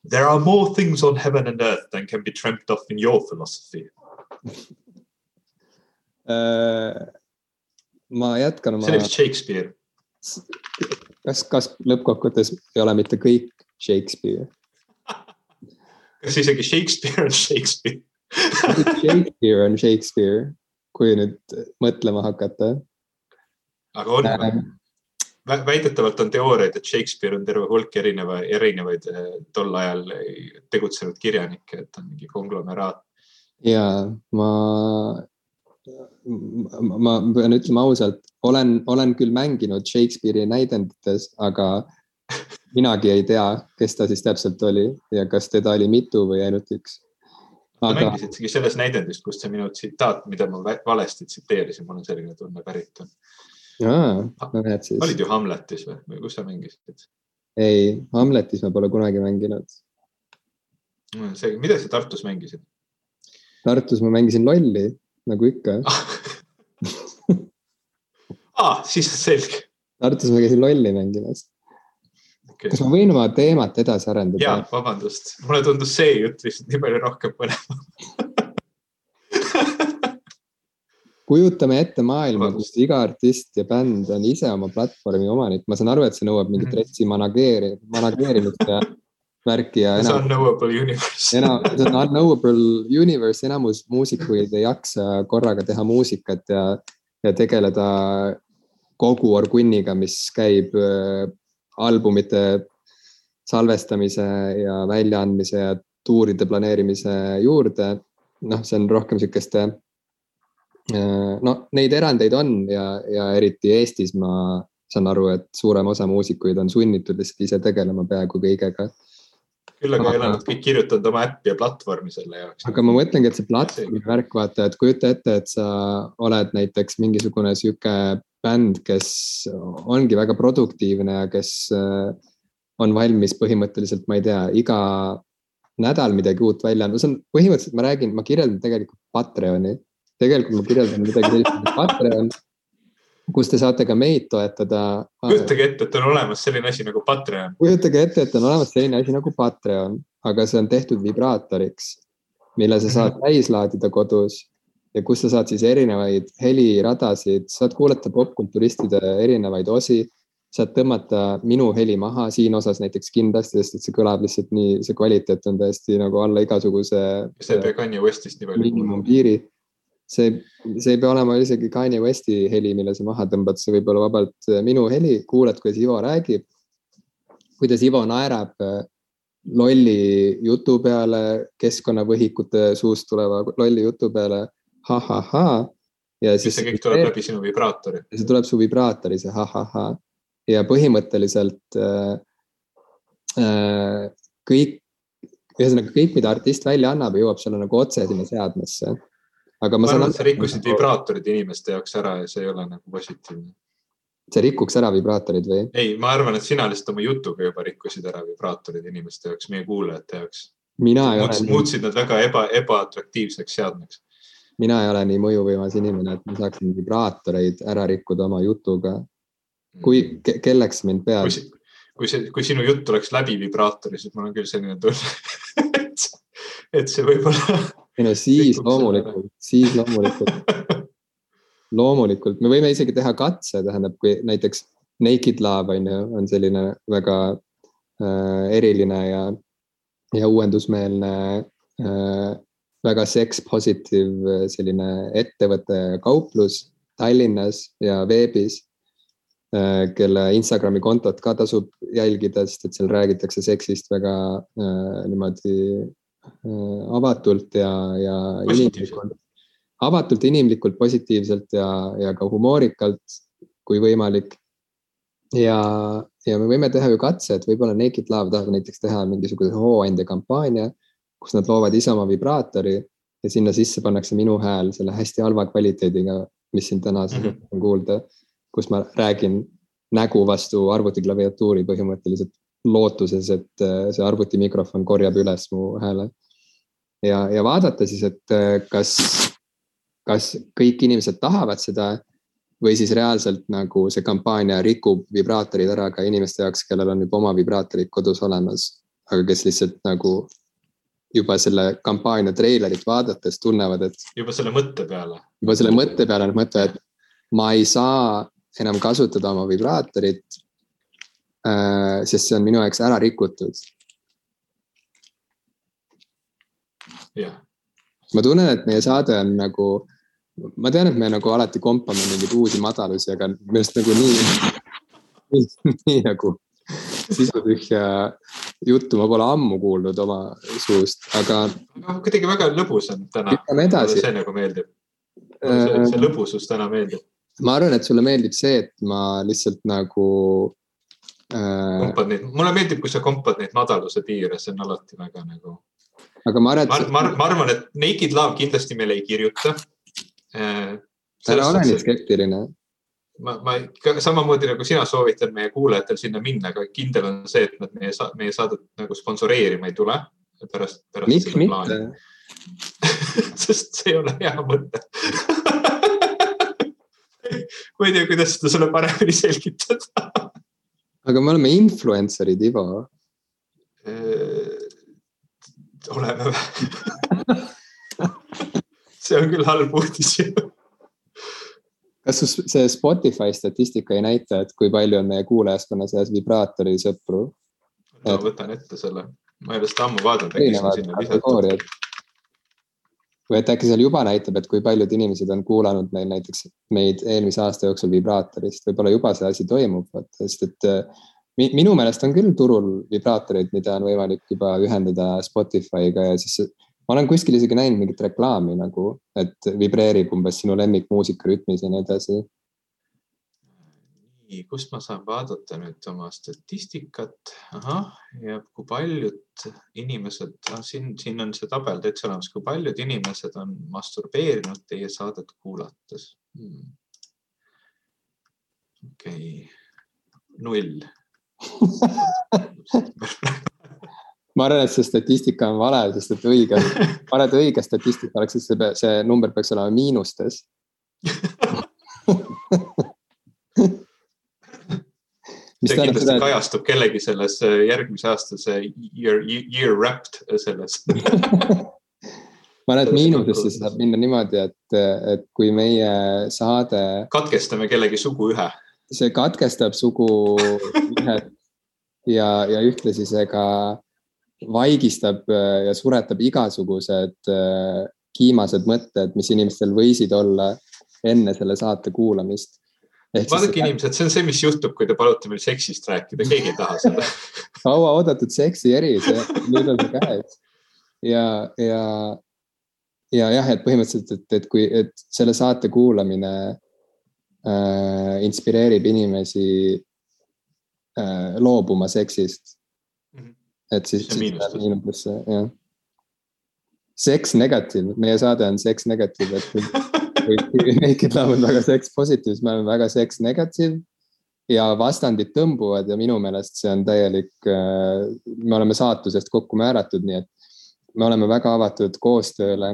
There are more things on heaven and earth than can be dreamt of in your philosophy.
uh, ma jätkan oma.
see oli vist Shakespeare.
Kas, kas lõppkokkuvõttes ei ole mitte kõik Shakespeare
kas isegi Shakespeare on Shakespeare?
Shakespeare on Shakespeare, kui nüüd mõtlema hakata.
aga on ähm, väidetavalt on teooriaid, et Shakespeare on terve hulk erineva, erinevaid eh, tol ajal tegutsenud kirjanikke, et on mingi konglomeraat.
ja ma, ma pean ütlema ausalt, olen, olen küll mänginud Shakespeare'i näidendites, aga minagi ei tea, kes ta siis täpselt oli ja kas teda oli mitu või ainult üks.
aga.... sa mängisidki selles näidendis, kust see minu tsitaat, mida ma valesti tsiteerisin, mul on selline tunne pärit on
no näed siis.
olid ju Hamletis või, või kus sa mängisid?
ei, Hamletis ma pole kunagi mänginud.
see, mida sa Tartus mängisid?
Tartus ma mängisin lolli, nagu ikka
ah, siis on selge.
Tartus ma käisin lolli mängimas. Okay.. kas ma võin oma teemat edasi arendada?
jaa, vabandust, mulle tundus see jutt lihtsalt nii palju rohkem põnevam.
Kujutame ette maailma, kus iga artist ja bänd on ise oma platvormi omanik, ma saan aru, et see nõuab mingit mhm. retsi manageeri-, manageerimist ja värki ja.
see on unknowable universe.
enam, see on unknowable universe, enamus muusikuid ei jaksa korraga teha muusikat ja, ja tegeleda kogu orgunniga, mis käib äh, albumite salvestamise ja väljaandmise ja tuuride planeerimise juurde. noh, see on rohkem sihukeste Äh, no neid erandeid on ja, ja eriti Eestis ma saan aru, et suurem osa muusikuid on sunnitud lihtsalt ise tegelema peaaegu kõigega.
Küll aga ei ole nad kõik kirjutanud oma äppi ja platvormi selle jaoks.
aga ma mõtlengi, et see platvormi värk, vaata, et kujuta ette, et sa oled näiteks mingisugune sihuke bänd, kes ongi väga produktiivne ja kes äh, on valmis põhimõtteliselt, ma ei tea, iga nädal midagi uut välja andma, see on põhimõtteliselt, ma räägin, ma kirjeldan tegelikult Patreoni. Tegelikult ma kirjeldan midagi sellist nagu Patreon, kus te saate ka meid toetada.
kujutage ette, et on olemas selline asi nagu Patreon.
kujutage ette, et on olemas selline asi nagu Patreon, aga see on tehtud vibraatoriks, mille sa saad mhm. täis laadida kodus ja kus sa saad siis erinevaid heliradasid, saad kuulata popkulturistide erinevaid osi saad tõmmata minu heli maha siin osas näiteks kindlasti, sest et see kõlab lihtsalt nii, see kvaliteet on täiesti nagu alla igasuguse.
see ei pea Kanye Westist nii palju.
miinimumpiiri see, see ei pea olema isegi Kanye Westi heli, mille sa maha tõmbad, see võib olla vabalt äh, minu heli, kuulad, kuidas Ivo räägib. kuidas Ivo naerab äh, lolli jutu peale, keskkonnavõhikute suust tuleva lolli jutu peale ha,, ha-ha-ha.
ja siis. see kõik tuleb läbi sinu vibraatori.
see tuleb su vibraatori, see ha-ha-ha ja põhimõtteliselt äh, äh, kõik, ühesõnaga kõik, mida artist välja annab, jõuab sulle nagu otse sinna seadmesse
aga ma, ma aru, et sa rikkusid vibraatorid inimeste jaoks ära ja see ei ole nagu positiivne.
see rikuks ära vibraatorid või?
ei, ma arvan, et sina lihtsalt oma jutuga juba rikkusid ära vibraatorid inimeste jaoks, meie kuulajate jaoks.
mina ei ole.
muutsid nad väga eba, ebaatraktiivseks seadmeks.
mina ei ole nii mõjuvõimas inimene, et ma saaksin vibraatoreid ära rikkuda oma jutuga. kui mm. ke, kelleks mind peab?
kui see, kui sinu jutt oleks läbi vibraatori, siis mul on küll selline tunne et, et see võib-olla
ei no siis loomulikult, siis loomulikult. Loomulikult, me võime isegi teha katse, tähendab, kui näiteks Naked Love on ju, on selline väga äh, eriline ja, ja uuendusmeelne äh,, väga sex positive äh, selline ettevõte, kauplus Tallinnas ja veebis äh,, kelle Instagrami kontot ka tasub jälgida, sest et seal räägitakse seksist väga äh, niimoodi avatult ja, ja inimlikult, avatult, inimlikult, positiivselt ja, ja ka humoorikalt, kui võimalik. ja, ja me võime teha ju katse, et võib-olla Naked Love tahab näiteks teha mingisuguse hooandja kampaania, kus nad loovad ise oma vibraatori ja sinna sisse pannakse minu hääl selle hästi halva kvaliteediga, mis siin täna mm -hmm. on kuulda, kus ma räägin nägu vastu arvutiklaviatuuri põhimõtteliselt lootuses, et äh, see arvutimikrofon korjab üles mu hääle ja, ja vaadata siis, et äh, kas, kas kõik inimesed tahavad seda või siis reaalselt nagu see kampaania rikub vibraatorid ära ka inimeste jaoks, kellel on juba oma vibraatorid kodus olemas, aga kes lihtsalt nagu juba selle kampaania treilerit vaadates tunnevad, et.
juba selle mõtte peale.
juba selle mõtte peale nad mõtlevad, et ma ei saa enam kasutada oma vibraatorit. Sest see on minu jaoks ära rikutud
jah,
ma tunnen, et meie saade on nagu, ma tean, et me nagu alati kompame mingeid uusi madalusi, aga minu arust nagu nii, nii, nii nagu sisutühja juttu ma pole ammu kuulnud oma suust, aga.
kuidagi väga lõbus on täna. see nagu meeldib. see, see lõbusus täna meeldib.
ma arvan, et sulle meeldib see, et ma lihtsalt nagu
äh.... kompad neid, mulle meeldib, kui sa kompad neid madaluse piire, see on alati väga nagu.
aga ma arvan,
et. ma, ma, arvan, et Naked Love kindlasti meile ei kirjuta
äh,. ära ole nii skeptiline
ma, ma samamoodi nagu sina soovitan meie kuulajatel sinna minna, aga kindel on see, et nad meie, meie saadet nagu sponsoreerima ei tule pärast, pärast
Miks seda plaani
sest see ei ole hea mõte ma ei tea, kuidas seda sulle paremini selgitada
aga me oleme influencer'id, Ivo
oleme või? See on küll halb uudis ju.
Kas see Spotify statistika ei näita, et kui palju on meie kuulajaskonna seas vibraatori sõpru?
ma et... võtan ette selle, ma ei ole seda ammu vaadanud. Või
et äkki seal juba näitab, et kui paljud inimesed on kuulanud meil näiteks meid eelmise aasta jooksul vibraatorist, võib-olla juba see asi toimub, sest et äh, minu meelest on küll turul vibraatoreid, mida on võimalik juba ühendada Spotify'ga ja siis ma olen kuskil isegi näinud mingit reklaami nagu, et vibreerib umbes sinu lemmikmuusika rütmis ja nii edasi.
Nii, kust ma saan vaadata nüüd oma statistikat? ahah, ja kui paljud inimesed ah,, siin, siin on see tabel täitsa olemas, kui paljud inimesed on masturbeerinud teie saadet kuulates hmm.? okei okay., null
ma arvan, et see statistika on vale, sest et õige, paned õige statistika oleks, siis see, see number peaks olema miinustes
see kindlasti seda, kajastub kellegi selles äh, järgmise aasta see year, year wrapped selles
ma arvan, et miinusesse saab minna niimoodi, et, et kui meie saade.
katkestame kellegi suguühe.
see katkestab suguühed ja, ja ühtlasi see ka vaigistab äh, ja suretab igasugused äh, kiimased mõtted, mis inimestel võisid olla enne selle saate kuulamist.
Vaadake siis... inimesed, see on see, mis juhtub, kui te palute meil seksist rääkida, keegi ei taha seda.
Kauaoodatud seksi eri, nüüd on see käes. ja, ja, ja jah, et põhimõtteliselt, et, et kui, et selle saate kuulamine äh, inspireerib inimesi äh, loobuma seksist. Et siis, siis läheb miinusesse, jah. Sex negatiiv, meie saade on sex negatiiv, et Love on väga seks positiiv, siis me oleme väga seks negatiiv. ja vastandid tõmbuvad ja minu meelest see on täielik, äh, me oleme saatusest kokku määratud, nii et me oleme väga avatud koostööle.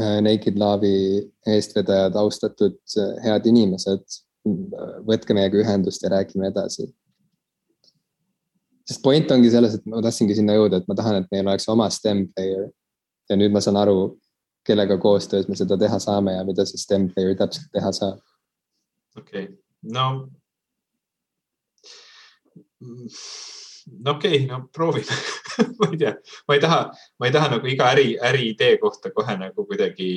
Äh, Naked Love'i eestvedajad, austatud äh, head inimesed, võtke meiega ühendust ja räägime edasi sest point ongi selles, et ma tahtsingi sinna jõuda, et ma tahan, et meil oleks oma stem player. ja nüüd ma saan aru, kellega koostöös me seda teha saame ja mida see stem player täpselt teha saab.
okei okay., no. no okei okay,, no proovime ma ei tea, ma ei taha, ma ei taha nagu iga äri, äriidee kohta kohe nagu kuidagi.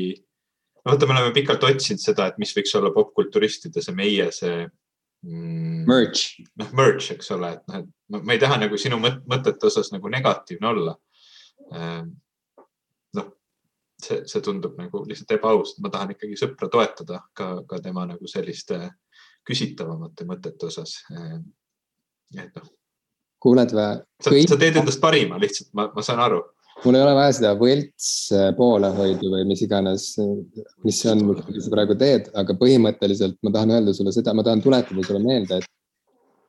no vaata, me oleme pikalt otsinud seda, et mis võiks olla popkulturistide see meie see
mm,. Merch.
noh, merch, eks ole, et noh, et ma ei taha nagu sinu mõt mõtete osas nagu negatiivne olla. See, see tundub nagu lihtsalt ebaaus, ma tahan ikkagi sõpra toetada ka, ka tema nagu selliste küsitavamate mõtete osas. Ehm, et noh.
kuuled või?
sa, sa teed endast parima lihtsalt, ma, ma saan aru
mul ei ole vaja seda võlts äh, poolehoidu või mis iganes, mis see on, mida sa praegu teed, aga põhimõtteliselt ma tahan öelda sulle seda, ma tahan tuletada sulle meelde, et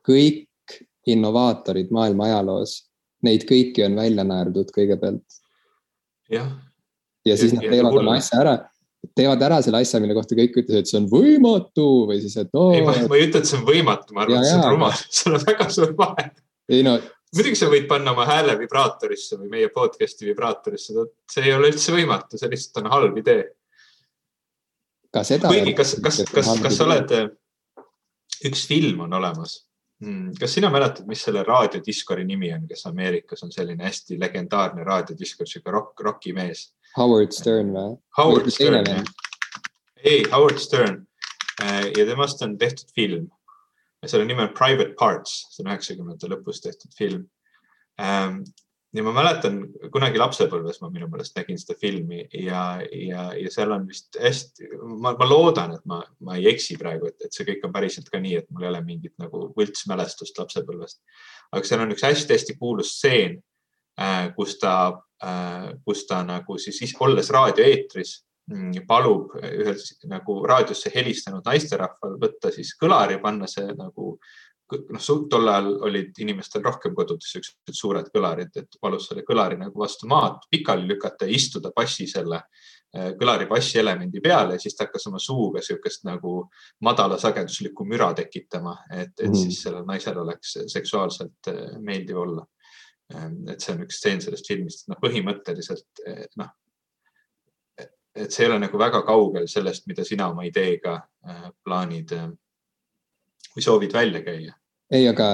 kõik innovaatorid maailma ajaloos, neid kõiki on välja naerdud kõigepealt.
jah.
Ja siis ja, nad teevad oma asja ära, teevad ära selle asja, mille kohta kõik ütlesid, et see on võimatu või siis, et
oo. ei, ma ei ütle, et see on võimatu, ma arvan, et see on rumal, seal on väga suur vahe.
ei no
muidugi sa võid panna oma hääle vibraatorisse või meie podcast'i vibraatorisse, see ei ole üldse võimatu, see lihtsalt on halb idee.
ka seda.
kuigi, kas, kas, kas, kas sa oled, üks film on olemas, Hmm, kas sina mäletad, mis selle raadiodiskori nimi on, kes Ameerikas on selline hästi legendaarne raadiodiskor, sihuke rock, rocki mees?
Howard Stern või?
Howard Stern, jah. ei, Howard Stern äh, ja temast on tehtud film. selle nimi on Private Parts, see on üheksakümnendate lõpus tehtud film. Ähm, ja ma mäletan kunagi lapsepõlves ma minu meelest nägin seda filmi ja, ja, ja seal on vist hästi, ma, ma loodan, et ma, ma ei eksi praegu, et, et see kõik on päriselt ka nii, et mul ei ole mingit nagu võltsmälestust lapsepõlvest. aga seal on üks hästi-hästi kuulus stseen kus ta äh,, kus ta nagu siis olles raadioeetris mm, palub ühel nagu raadiosse helistanud naisterahval võtta siis kõlar ja panna see nagu noh, tol ajal olid inimestel rohkem kodudes siuksed suured kõlarid, et palus selle kõlari nagu vastu maad pikali lükata ja istuda passi selle äh, kõlari passi elemendi peale ja siis ta hakkas oma suuga siukest nagu madalasageduslikku müra tekitama, et, et mm. siis sellel naisel oleks seksuaalselt äh, meeldiv olla. Ähm, et see on üks stseen sellest filmist, noh, põhimõtteliselt äh, noh, et see ei ole nagu väga kaugel sellest, mida sina oma ideega plaanid või soovid välja käia
ei, aga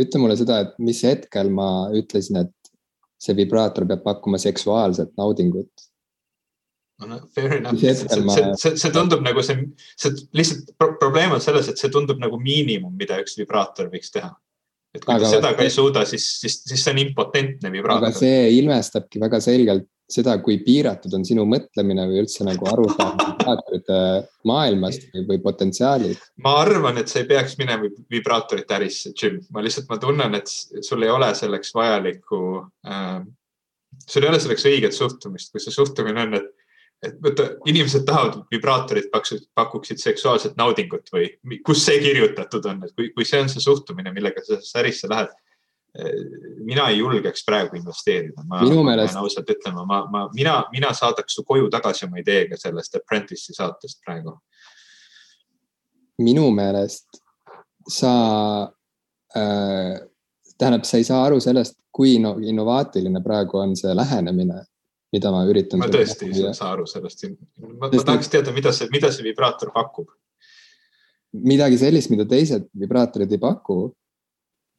ütle mulle seda, et mis hetkel ma ütlesin, et see vibraator peab pakkuma seksuaalset naudingut.
no fair enough, see, see, see, see tundub nagu see, see lihtsalt pro probleem on selles, et see tundub nagu miinimum, mida üks vibraator võiks teha. Et kui aga ta seda ka ei suuda, siis, siis, siis see on impotentne vibraator.
aga see ilmestabki väga selgelt seda, kui piiratud on sinu mõtlemine või üldse nagu arusaam vibraatorite maailmast või, või potentsiaalid?
ma arvan, et sa ei peaks minema vibraatorite ärisse, Jim, ma lihtsalt, ma tunnen, et sul ei ole selleks vajalikku äh,, sul ei ole selleks õiget suhtumist, kui see suhtumine on, et et vaata, inimesed tahavad, et vibraatorid pakuksid seksuaalset naudingut või kus see kirjutatud on, et kui, kui see on see suhtumine, millega sa sellesse ärisse lähed mina ei julgeks praegu investeerida.
minu meelest.
ausalt ütlema, ma, ma, mina, mina saadaks su koju tagasi oma ideega sellest Apprentice'i saatest praegu.
minu meelest sa äh,, tähendab, sa ei saa aru sellest, kui inno, innovaatiline praegu on see lähenemine, mida ma üritan.
ma tõesti ei saa aru sellest. ma, ma tahaks teada, mida see, mida see vibraator pakub.
midagi sellist, mida teised vibraatorid ei paku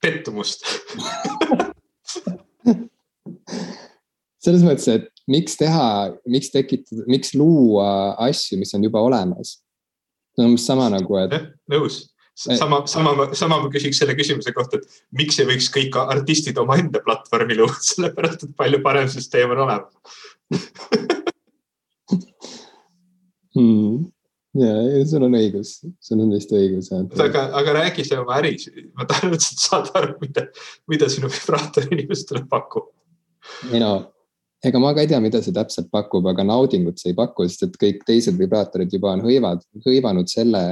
pettumust
selles mõttes, et miks teha, miks tekitada, miks luua asju, mis on juba olemas? see on umbes sama nagu, et.
nõus, sama, sama, sama ma küsiks selle küsimuse kohta, et miks ei võiks kõik artistid omaenda platvormi luua, sellepärast et palju parem süsteem on olemas
hmm ja, sul on õigus, sul on vist õigus.
aga, aga räägi see oma äris, ma tahan lihtsalt saada aru, mida, mida sinu vibraator inimestele pakub.
ei no, ega ma ka ei tea, mida see täpselt pakub, aga naudingut see ei paku, sest et kõik teised vibraatorid juba on hõivad, hõivanud selle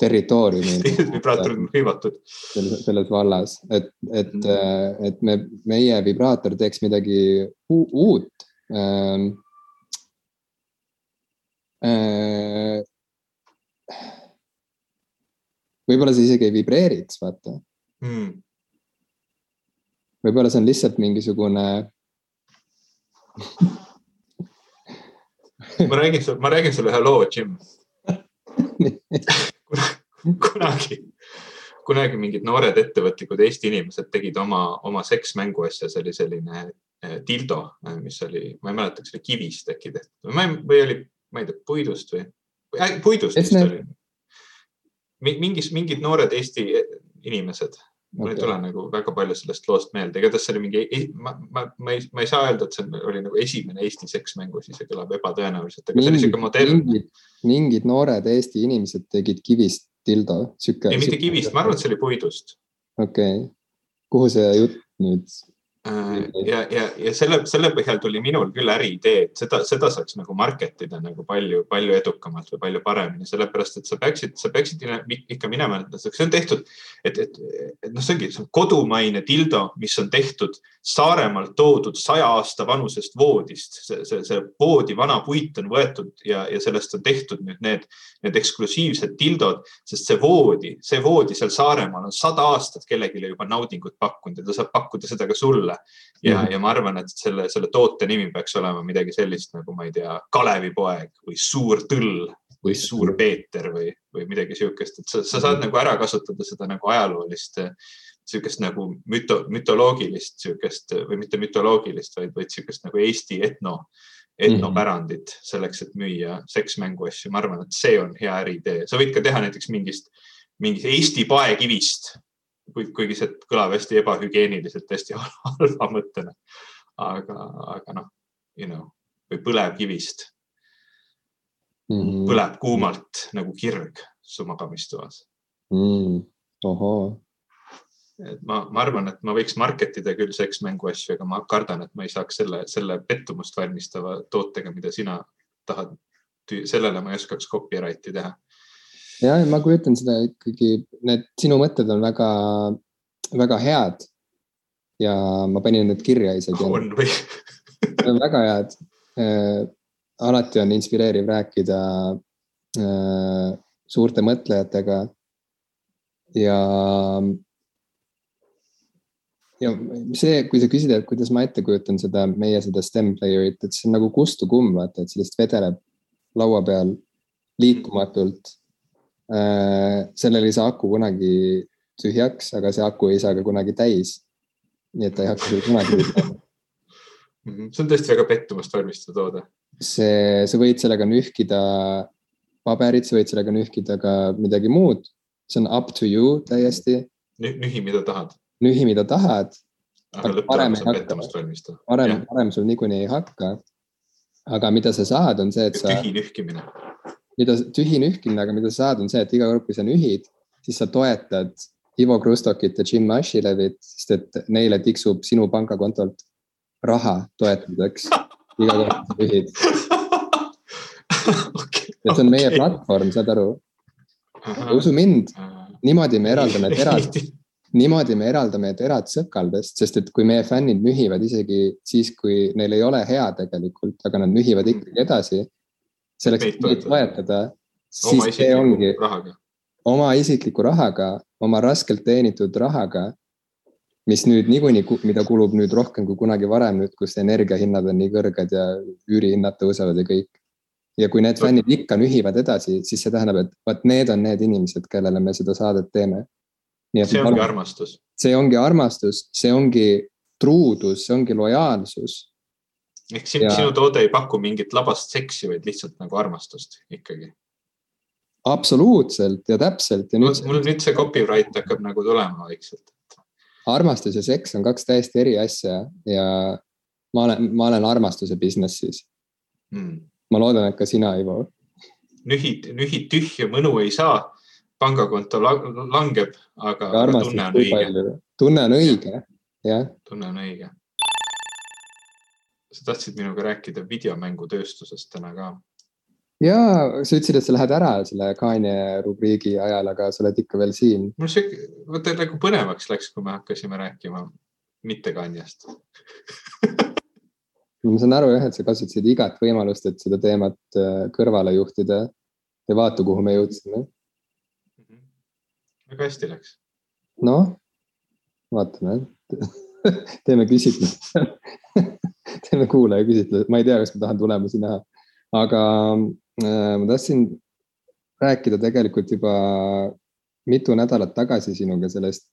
territooriumi.
teised vibraatorid on hõivatud.
selles vallas, et, et mm., et me, meie vibraator teeks midagi uut ähm, Äh, võib-olla see isegi ei vibreeriks, vaata hmm.. võib-olla see on lihtsalt mingisugune
ma räägin sulle, ma räägin sulle ühe loo, Jim kunagi, kunagi mingid noored ettevõtlikud Eesti inimesed tegid oma, oma seksmängu asja, see oli selline eh, dildo, eh, mis oli, ma ei mäleta, kas oli kivist äkki tehtud või oli ma ei tea, puidust või äh,, puidust vist oli. mingis, mingid noored Eesti inimesed, mul okay. ei tule nagu väga palju sellest loost meelde, igatahes see oli mingi, ma, ma, ma ei, ma ei saa öelda, et see oli nagu esimene Eesti seksmängu, siis see kõlab ebatõenäoliselt, aga mingid, see oli sihuke modernne.
mingid noored Eesti inimesed tegid kivist dildo, sihuke.
ei, mitte kivist, ma arvan, et see oli puidust.
okei okay., kuhu see jutt nüüd
ja, ja, ja selle, selle põhjal tuli minul küll äriidee, et seda, seda saaks nagu market ida nagu palju, palju edukamalt või palju paremini, sellepärast et sa peaksid, sa peaksid ikka minema, see on tehtud, et, et, et noh, see ongi, see on kodumaine dildo, mis on tehtud Saaremaalt toodud saja aasta vanusest voodist. see, see, see voodi vana puit on võetud ja, ja sellest on tehtud nüüd need, need eksklusiivsed dildod, sest see voodi, see voodi seal Saaremaal on sada aastat kellelegi juba naudingut pakkunud ja ta saab pakkuda seda ka sulle mulle. ja mm, -hmm. ja ma arvan, et selle, selle toote nimi peaks olema midagi sellist nagu, ma ei tea, Kalevipoeg või Suur tõll või suur Peeter või, või midagi sihukest, et sa, sa saad nagu ära kasutada seda nagu ajaloolist sihukest nagu müto, mütoloogilist sihukest või mitte mütoloogilist, vaid, vaid sihukest nagu Eesti etno, etnopärandit mm -hmm. selleks, et müüa seksmängu asju. ma arvan, et see on hea äriidee. sa võid ka teha näiteks mingist, mingist Eesti paekivist, kuigi see kõlab hästi ebahügieeniliselt, hästi halva mõttena. aga, aga noh, you know, või põlevkivist mm. -hmm. põleb kuumalt nagu kirg su magamistoas
mm.. ohoo
et ma, ma arvan, et ma võiks market ida küll seksmängu asju, aga ma kardan, et ma ei saaks selle, selle pettumust valmistava tootega, mida sina tahad. sellele ma ei oskaks copyright'i teha.
Ja ma kujutan seda ikkagi, need sinu mõtted on väga, väga head. ja ma panin need kirja isegi.
on või
väga head äh,. alati on inspireeriv rääkida äh, suurte mõtlejatega ja ja see, kui sa küsid, et kuidas ma ette kujutan seda, meie seda stem player'it, et see on nagu kustukumm, vaata, et sellest vedeleb laua peal liikumatult. Sellel ei saa aku kunagi tühjaks, aga see aku ei saa ka kunagi täis. nii et ta ei hakka sul kunagi
mhm, see on tõesti väga pettumust valmistav toode.
see, sa võid sellega nühkida paberit, sa võid sellega nühkida ka midagi muud. see on up to you täiesti.
nühi, mida tahad
nühi, mida tahad.
aga parem ei hakka,
parem, parem sul niikuinii ei hakka. aga mida sa saad, on see, et sa.
tühi nühkimine.
Mida, tühi nühkimine, aga mida sa saad, on see, et iga kord, kui sa nühid, siis sa toetad Ivo Krustokit ja Jim Ashilevit, sest et neile tiksub sinu pangakontolt raha toetuseks iga kord, kui sa nühid okay,. et see on meie okay. platvorm, saad aru? usu mind, niimoodi me eraldame terad niimoodi me eraldame terad sõkaldest, sest et kui meie fännid nühivad isegi siis, kui neil ei ole hea tegelikult, aga nad nühivad ikkagi edasi. Selleks, et meid toetada, siis see ongi
rahaga.
oma isikliku rahaga, oma raskelt teenitud rahaga, mis nüüd niikuinii, mida kulub nüüd rohkem kui kunagi varem, nüüd kus energiahinnad on nii kõrged ja üürihinnad tõusevad ja kõik. ja kui need fännid ikka nühivad edasi, siis see tähendab, et vot need on need inimesed, kellele me seda saadet teeme
see ongi armastus.
see ongi armastus, see ongi truudus, see ongi lojaalsus.
Ehk sinu, ja... sinu toode ei paku mingit labast seksi, vaid lihtsalt nagu armastust ikkagi.
absoluutselt ja täpselt.
mul, mul nüüd see copyright hakkab nagu tulema vaikselt.
armastus ja seks on kaks täiesti eri asja ja ma olen, ma olen armastuse business'is hmm.. ma loodan, et ka sina, Ivo.
nühid, nühid tühja mõnu ei saa pangakonto langeb, aga, aga tunne on õige.
tunne on õige, jah.
tunne on õige. Sa tahtsid minuga rääkida videomängutööstusest täna ka?
ja sa ütlesid, et sa lähed ära selle Kanye rubriigi ajal, aga sa oled ikka veel siin.
mul see, vaata nagu põnevaks läks, kui me hakkasime rääkima mitte Kanyest
ma saan aru jah, et sa kasutasid igat võimalust, et seda teemat äh, kõrvale juhtida ja vaata, kuhu me jõudsime
väga hästi läks.
noh, vaatame teeme küsitlust teeme kuulaja küsitluse, ma ei tea, kas ma tahan tulemusi näha, aga äh, ma tahtsin rääkida tegelikult juba mitu nädalat tagasi sinuga sellest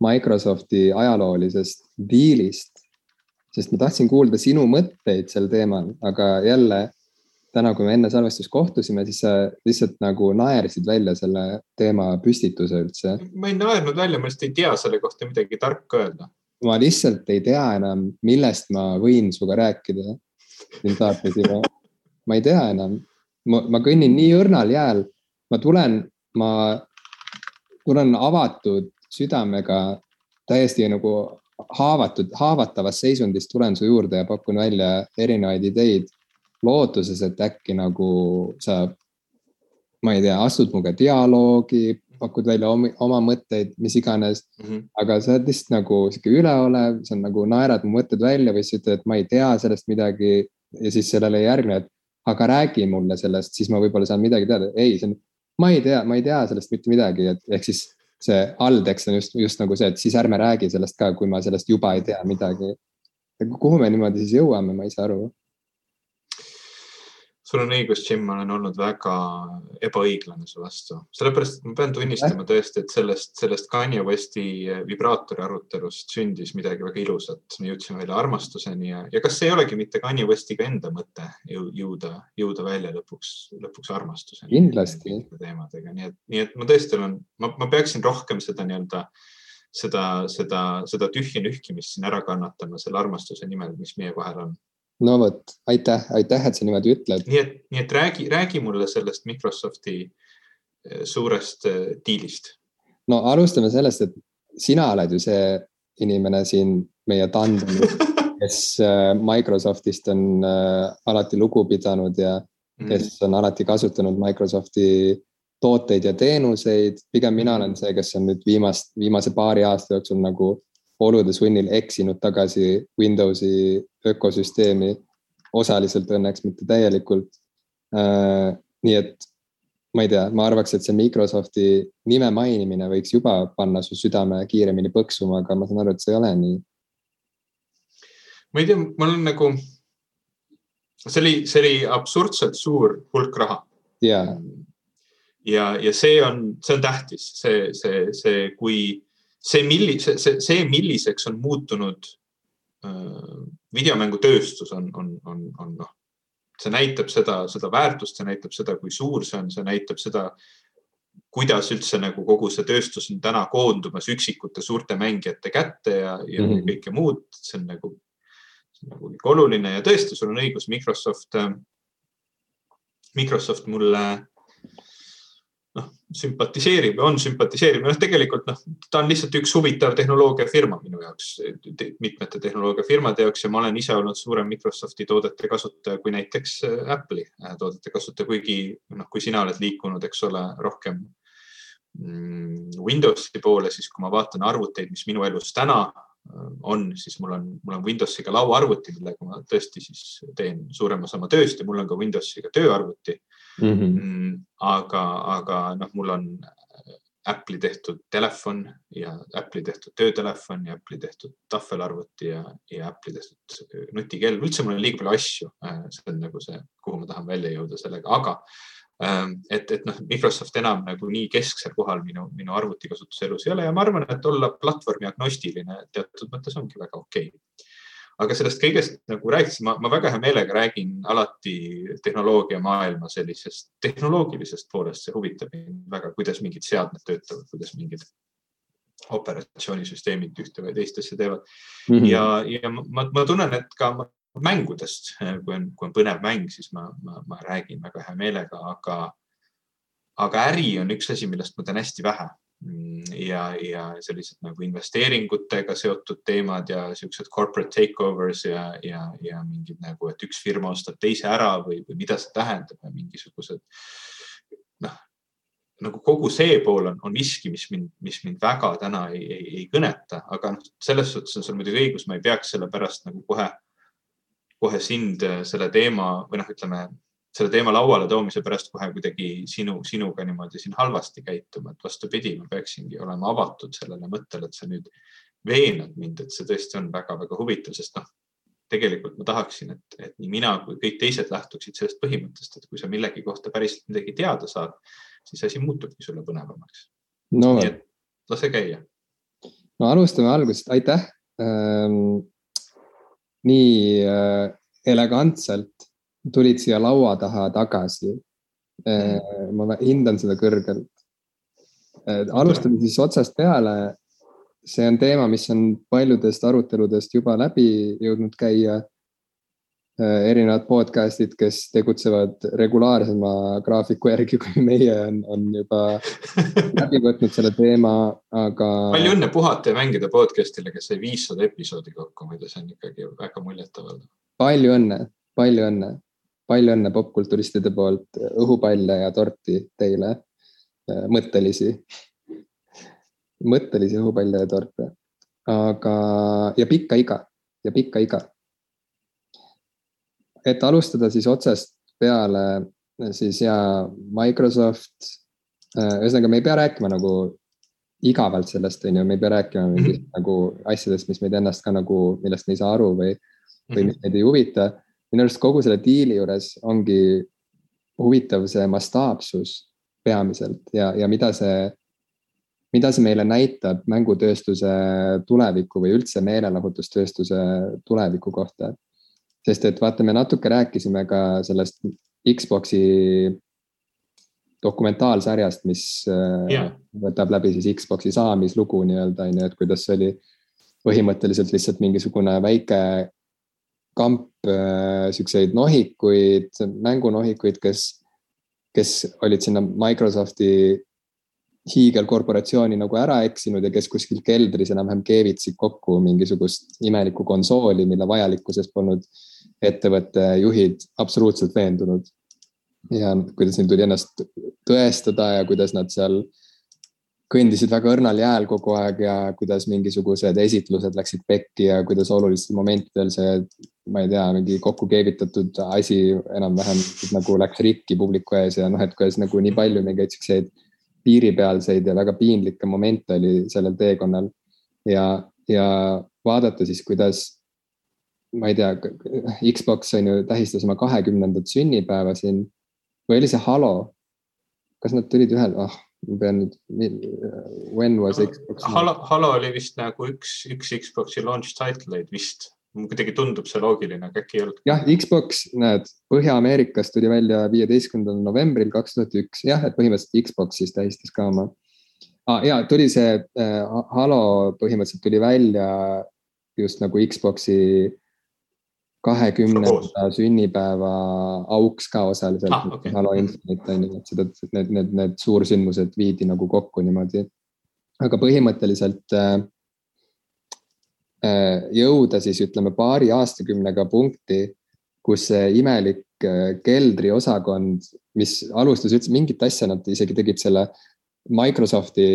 Microsofti ajaloolisest diilist. sest ma tahtsin kuulda sinu mõtteid sel teemal, aga jälle täna, kui me enne salvestust kohtusime, siis sa lihtsalt nagu naersid välja selle teema püstituse üldse.
ma ei naernud välja, ma lihtsalt ei tea selle kohta midagi tarka öelda.
Ma lihtsalt ei tea enam, millest ma võin sinuga rääkida. siin saates juba. ma ei tea enam, ma kõnnin nii õrnal jääl, ma tulen, ma tulen avatud südamega, täiesti nagu haavatud, haavatavas seisundis tulen su juurde ja pakun välja erinevaid ideid. Lootuses, et äkki nagu sa, ma ei tea, astud minuga dialoogi, pakud välja oma, oma mõtteid, mis iganes mm. -hmm. aga sa oled lihtsalt nagu sihuke üleolev, sa nagu naerad mu mõtted välja või siis ütled, et ma ei tea sellest midagi. ja siis sellele ei järgne, et aga räägi mulle sellest, siis ma võib-olla saan midagi teada. ei, see on, ma ei tea, ma ei tea sellest mitte midagi, et ehk siis see alltekst on just, just nagu see, et siis ärme räägi sellest ka, kui ma sellest juba ei tea midagi. kuhu me niimoodi siis jõuame, ma ei saa aru
sul on õigus, Jim, ma olen olnud väga ebaõiglane su vastu, sellepärast ma pean tunnistama tõesti, et sellest, sellest Kanye Westi vibraatori arutelust sündis midagi väga ilusat. me jõudsime välja armastuseni ja, ja kas see ei olegi mitte Kanye Westiga enda mõte jõuda, jõuda välja lõpuks, lõpuks armastuseni.
kindlasti.
teemadega, nii et, nii et ma tõesti olen, ma, ma peaksin rohkem seda nii-öelda seda, seda, seda tühja nühkimist siin ära kannatama selle armastuse nimel, mis meie vahel on
no vot, aitäh, aitäh, et sa niimoodi ütled.
nii et, nii et räägi, räägi mulle sellest Microsofti eh, suurest eh, diilist.
no alustame sellest, et sina oled ju see inimene siin meie tandemil, kes eh, Microsoftist on alati lugu pidanud ja mhm. kes on alati kasutanud Microsofti tooteid ja teenuseid. pigem mina olen see, kes on nüüd viimast, viimase paari aasta jooksul nagu olude sunnil eksinud tagasi Windowsi ökosüsteemi, osaliselt õnneks, mitte täielikult. Äh, nii et ma ei tea, ma arvaks, et see Microsofti nime mainimine võiks juba panna su südame kiiremini põksuma, aga ma saan aru, et see ei ole nii.
ma ei tea, mul on nagu, see oli, see oli absurdselt suur hulk raha.
ja,
ja, ja see on, see on tähtis, see, see, see, kui see, milli-, see, see, milliseks on muutunud äh, videomängutööstus, on, on, on, on noh, see näitab seda, seda väärtust, see näitab seda, kui suur see on, see näitab seda, kuidas üldse nagu kogu see tööstus on täna koondumas üksikute suurte mängijate kätte ja, ja mm -hmm. kõike muud, see on nagu, nagu oluline ja tõesti, sul on õigus, Microsoft, äh, Microsoft mulle sümpatiseerib ja on sümpatiseerib, noh, tegelikult noh, ta on lihtsalt üks huvitav tehnoloogiafirma minu jaoks, mitmete tehnoloogiafirmade jaoks ja ma olen ise olnud suurem Microsofti toodete kasutaja kui näiteks äh, Apple'i äh, toodete kasutaja, kuigi noh, kui sina oled liikunud, eks ole, rohkem mm, Windowsi poole, siis kui ma vaatan arvuteid, mis minu elus täna on, siis mul on, mul on Windowsiga lauaarvuti, millega ma tõesti siis teen suurema osa oma tööst ja mul on ka Windowsiga tööarvuti Mhm. mm. -hmm. aga, aga noh, mul on Apple'i tehtud telefon ja Apple'i tehtud töötelefon ja Apple'i tehtud tahvelarvuti ja, ja Apple'i tehtud nutikell, üldse mul on liiga palju asju. Äh, see on nagu see, kuhu ma tahan välja jõuda sellega, aga et, et noh, Microsoft enam nagu nii kesksel kohal minu, minu arvutikasutuse elus ei ole ja ma arvan, et olla platvormi agnostiline teatud mõttes ongi väga okei okay aga sellest kõigest nagu rääkides, ma, ma väga hea meelega räägin alati tehnoloogiamaailma sellisest tehnoloogilisest poolest, see huvitab mind väga, kuidas mingid seadmed töötavad, kuidas mingid operatsioonisüsteemid ühte või teist asja teevad mm. -hmm. ja, ja ma, ma tunnen, et ka mängudest, kui on, kui on põnev mäng, siis ma, ma, ma räägin väga hea meelega, aga, aga äri on üks asi, millest ma tean hästi vähe. Ja, ja sellised nagu investeeringutega seotud teemad ja siuksed corporate takeovers ja, ja, ja mingid nagu, et üks firma ostab teise ära või, või mida see tähendab ja mingisugused noh, nagu kogu see pool on, on miski, mis mind, mis mind väga täna ei, ei, ei kõneta, aga noh, selles suhtes on sul muidugi õigus, ma ei peaks selle pärast nagu kohe, kohe sind selle teema või noh, ütleme selle teema lauale toomise pärast kohe kuidagi sinu, sinuga niimoodi siin halvasti käituma, et vastupidi, ma peaksingi olema avatud sellele mõttele, et sa nüüd veenad mind, et see tõesti on väga-väga huvitav, sest noh, tegelikult ma tahaksin, et, et nii mina kui kõik teised lähtuksid sellest põhimõttest, et kui sa millegi kohta päriselt midagi teada saad, siis asi muutubki sulle põnevamaks no,. nii et lase käia.
no alustame algusest, aitäh ähm,. Nii äh, elegantselt tulid siia laua taha tagasi. Mm. ma hindan seda kõrgelt. alustame siis otsast peale. see on teema, mis on paljudest aruteludest juba läbi jõudnud käia. Erinevad podcast'id, kes tegutsevad regulaarsema graafiku järgi kui meie, on, on juba läbi võtnud selle teema, aga.
palju õnne puhata ja mängida podcast'ile, kes sai viissada episoodi kokku, muidu see on ikkagi väga muljetavaldav.
palju õnne, palju õnne palju õnne popkulturistide poolt, õhupalle ja torti teile, äh, mõttelisi, mõttelisi õhupalle ja torte. aga, ja pikka iga ja pikka iga. Et alustada siis otsast peale, siis ja Microsoft, äh, ühesõnaga, me ei pea rääkima nagu igavalt sellest, on ju, me ei pea rääkima mingist mm -hmm. nagu asjadest, mis meid ennast ka nagu, millest me ei saa aru või, või mis mhm. meid ei huvita minu arust kogu selle diili juures ongi huvitav see mastaapsus peamiselt ja, ja mida see, mida see meile näitab mängutööstuse tuleviku või üldse meelelahutustööstuse tuleviku kohta. Sest et vaata, me natuke rääkisime ka sellest Xbox'i dokumentaalsarjast, mis yeah. Äh, võtab läbi siis Xbox'i saamislugu nii-öelda on ju, et kuidas see oli põhimõtteliselt lihtsalt mingisugune väike kamp äh, siukseid nohikuid, mängunohikuid, kes kes olid sinna Microsofti hiigelkorporatsiooni nagu ära eksinud ja kes kuskil keldris enam-vähem keevitasid kokku mingisugust imelikku konsooli, mille vajalikkuses polnud ettevõtte juhid absoluutselt veendunud. ja kuidas neil tuli ennast tõestada ja kuidas nad seal kõndisid väga õrnal jääl kogu aeg ja kuidas mingisugused esitlused läksid pekki ja kuidas olulistel momentidel see, ma ei tea, mingi kokku keevitatud asi enam-vähem nagu läks rikki publiku ees ja noh, et kuidas nagu nii palju mingeid siukseid piiripealseid ja väga piinlikke momente oli sellel teekonnal. ja, ja vaadata siis, kuidas, ma ei tea, Xbox on ju tähistas oma kahekümnendat sünnipäeva siin või oli see Halo? kas nad tulid ühel, ah oh, ma pean nüüd, when was Xbox?
Halo, Halo oli vist nagu üks, üks Xbox'i launch title eid vist. Kuidagi tundub see loogiline, aga äkki ei olnud?
jah, Xbox, näed, Põhja-Ameerikas tuli välja viieteistkümnendal novembril kaks tuhat üks, jah, et põhimõtteliselt Xbox siis tähistas ka oma ah,. ja tuli see äh, Halo põhimõtteliselt tuli välja just nagu Xbox'i kahekümnenda sünnipäeva auks ka osaliselt ah,, okay. Halo Infinite on ju, et seda, need, need, need suursündmused viidi nagu kokku niimoodi. aga põhimõtteliselt äh, jõuda siis ütleme paari aastakümnega punkti, kus see imelik äh, keldriosakond, mis alustas üldse mingit asja, nad isegi tegid selle Microsofti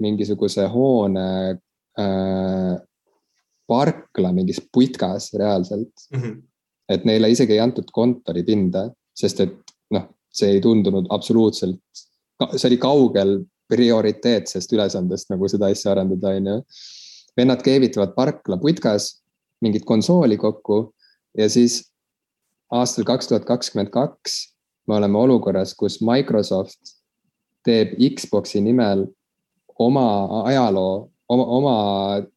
mingisuguse hoone äh, parkla mingis putkas reaalselt mm. -hmm. et neile isegi ei antud kontoripinda, sest et noh, see ei tundunud absoluutselt, see oli kaugel prioriteetsest ülesandest nagu seda asja arendada, on ju. Vennad keevitavad parkla putkas mingit konsooli kokku ja siis aastal kaks tuhat kakskümmend kaks me oleme olukorras, kus Microsoft teeb Xbox'i nimel oma ajaloo oma, oma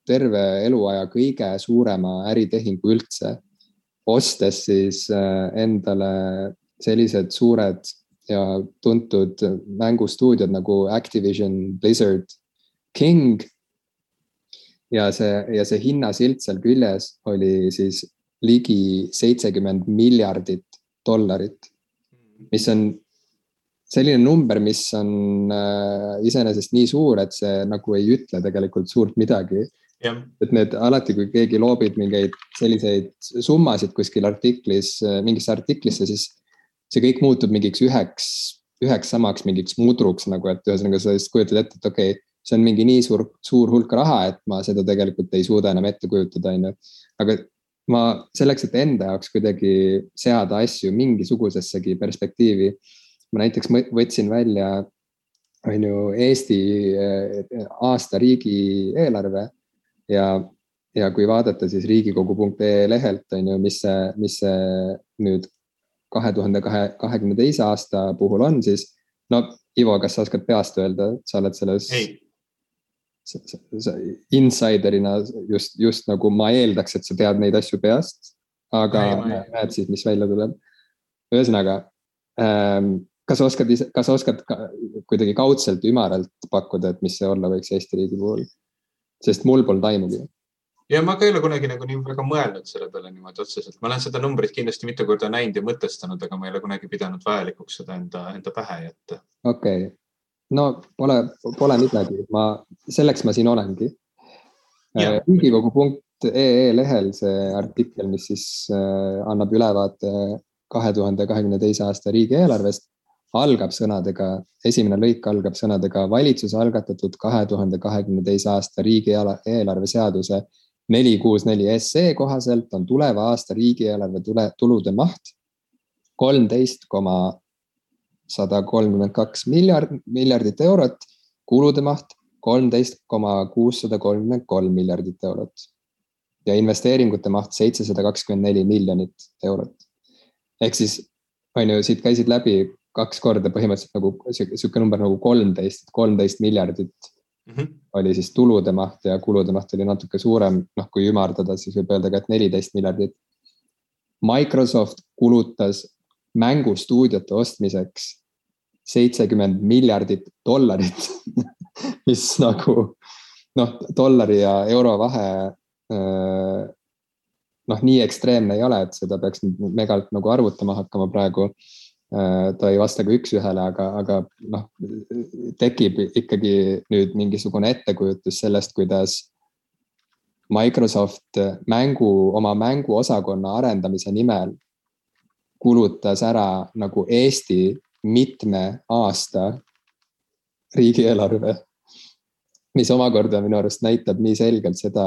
terve eluaja kõige suurema äritehingu üldse. ostes siis äh, endale sellised suured ja tuntud mängustuudiod nagu Activision, Blizzard, King. Ja see, ja see hinnasilt seal küljes oli siis ligi seitsekümmend miljardit dollarit, mis on selline number, mis on äh, iseenesest nii suur, et see nagu ei ütle tegelikult suurt midagi. et need alati, kui keegi loobib mingeid selliseid summasid kuskil artiklis, äh, mingisse artiklisse, siis see kõik muutub mingiks üheks, üheks samaks mingiks mudruks nagu, et ühesõnaga sa just kujutad ette, et okei okay,, see on mingi nii suur, suur hulk raha, et ma seda tegelikult ei suuda enam ette kujutada, on ju. aga ma selleks, et enda jaoks kuidagi seada asju mingisugusessegi perspektiivi ma näiteks võtsin välja, on ju, Eesti eh, aasta riigieelarve ja, ja kui vaadata siis riigikogu.ee lehelt, on ju, mis see, mis see nüüd kahe tuhande kahe, kahekümne teise aasta puhul on, siis no Ivo, kas sa oskad peast öelda, sa oled selles insiderina just, just nagu ma eeldaks, et sa tead neid asju peast, aga näed siis, mis välja tuleb. ühesõnaga ähm, kas oskad ise, kas oskad ka kuidagi kaudselt ümaralt pakkuda, et mis see olla võiks Eesti riigi puhul? sest mul polnud aimugi.
ja ma ka ei ole kunagi nagu nii väga mõelnud selle peale niimoodi otseselt, ma olen seda numbrit kindlasti mitu korda näinud ja mõtestanud, aga ma ei ole kunagi pidanud vajalikuks seda enda, enda pähe jätta.
okei okay., no pole, pole midagi, ma, selleks ma siin olengi. Äh, riigikogu.ee lehel see artikkel, mis siis äh, annab ülevaate kahe tuhande kahekümne teise aasta riigieelarvest algab sõnadega, esimene lõik algab sõnadega valitsuse algatatud kahe tuhande kahekümne teise aasta riigieelarve seaduse neli kuus neli SE kohaselt on tuleva aasta riigieelarve tule, tulude maht kolmteist koma sada kolmkümmend kaks miljard, miljardit eurot, kulude maht kolmteist koma kuussada kolmkümmend kolm miljardit eurot ja investeeringute maht seitsesada kakskümmend neli miljonit eurot. ehk siis on ju, siit käisid läbi kaks korda põhimõtteliselt nagu sihuke number nagu kolmteist, kolmteist miljardit mm -hmm. oli siis tulude maht ja kulude maht oli natuke suurem, noh, kui ümardada, siis võib öelda ka, et neliteist miljardit. Microsoft kulutas mängustuudiote ostmiseks seitsekümmend miljardit dollarit mis nagu noh, dollari ja euro vahe noh, nii ekstreemne ei ole, et seda peaks megalt nagu arvutama hakkama praegu. ta ei vasta ka üks-ühele, aga, aga noh, tekib ikkagi nüüd mingisugune ettekujutus sellest, kuidas Microsoft mängu, oma mänguosakonna arendamise nimel kulutas ära nagu Eesti mitme aasta riigieelarve. mis omakorda minu arust näitab nii selgelt seda,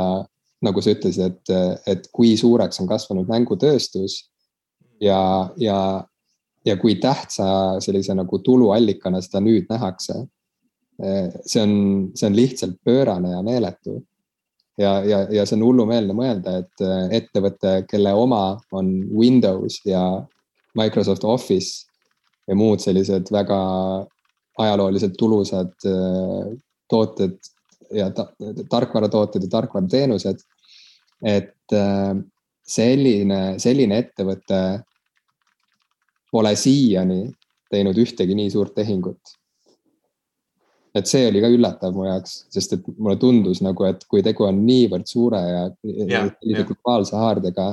nagu sa ütlesid, et, et kui suureks on kasvanud mängutööstus ja, ja, ja kui tähtsa sellise nagu tuluallikana seda nüüd nähakse. see on, see on lihtsalt pöörane ja meeletu. ja, ja, ja see on hullumeelne mõelda, et ettevõte, kelle oma on Windows ja Microsoft Office ja muud sellised väga ajalooliselt tulusad äh, tooted ja ta, tarkvaratooted ja tarkvarateenused. et äh, selline, selline ettevõte pole siiani teinud ühtegi nii suurt tehingut. et see oli ka üllatav mu jaoks, sest et mulle tundus nagu, et kui tegu on niivõrd suure ja, ja, ja globaalse haardega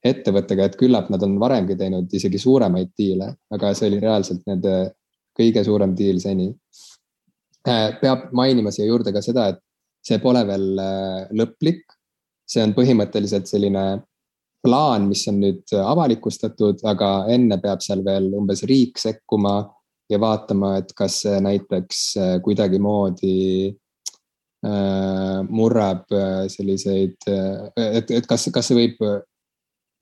ettevõttega, et küllap nad on varemgi teinud isegi suuremaid diile, aga see oli reaalselt nende kõige suurem diil seni. Äh, peab mainima siia juurde ka seda, et see pole veel äh, lõplik. see on põhimõtteliselt selline plaan, mis on nüüd avalikustatud, aga enne peab seal veel umbes riik sekkuma ja vaatama, et kas see näiteks äh, kuidagimoodi murrab selliseid, et, et kas, kas see võib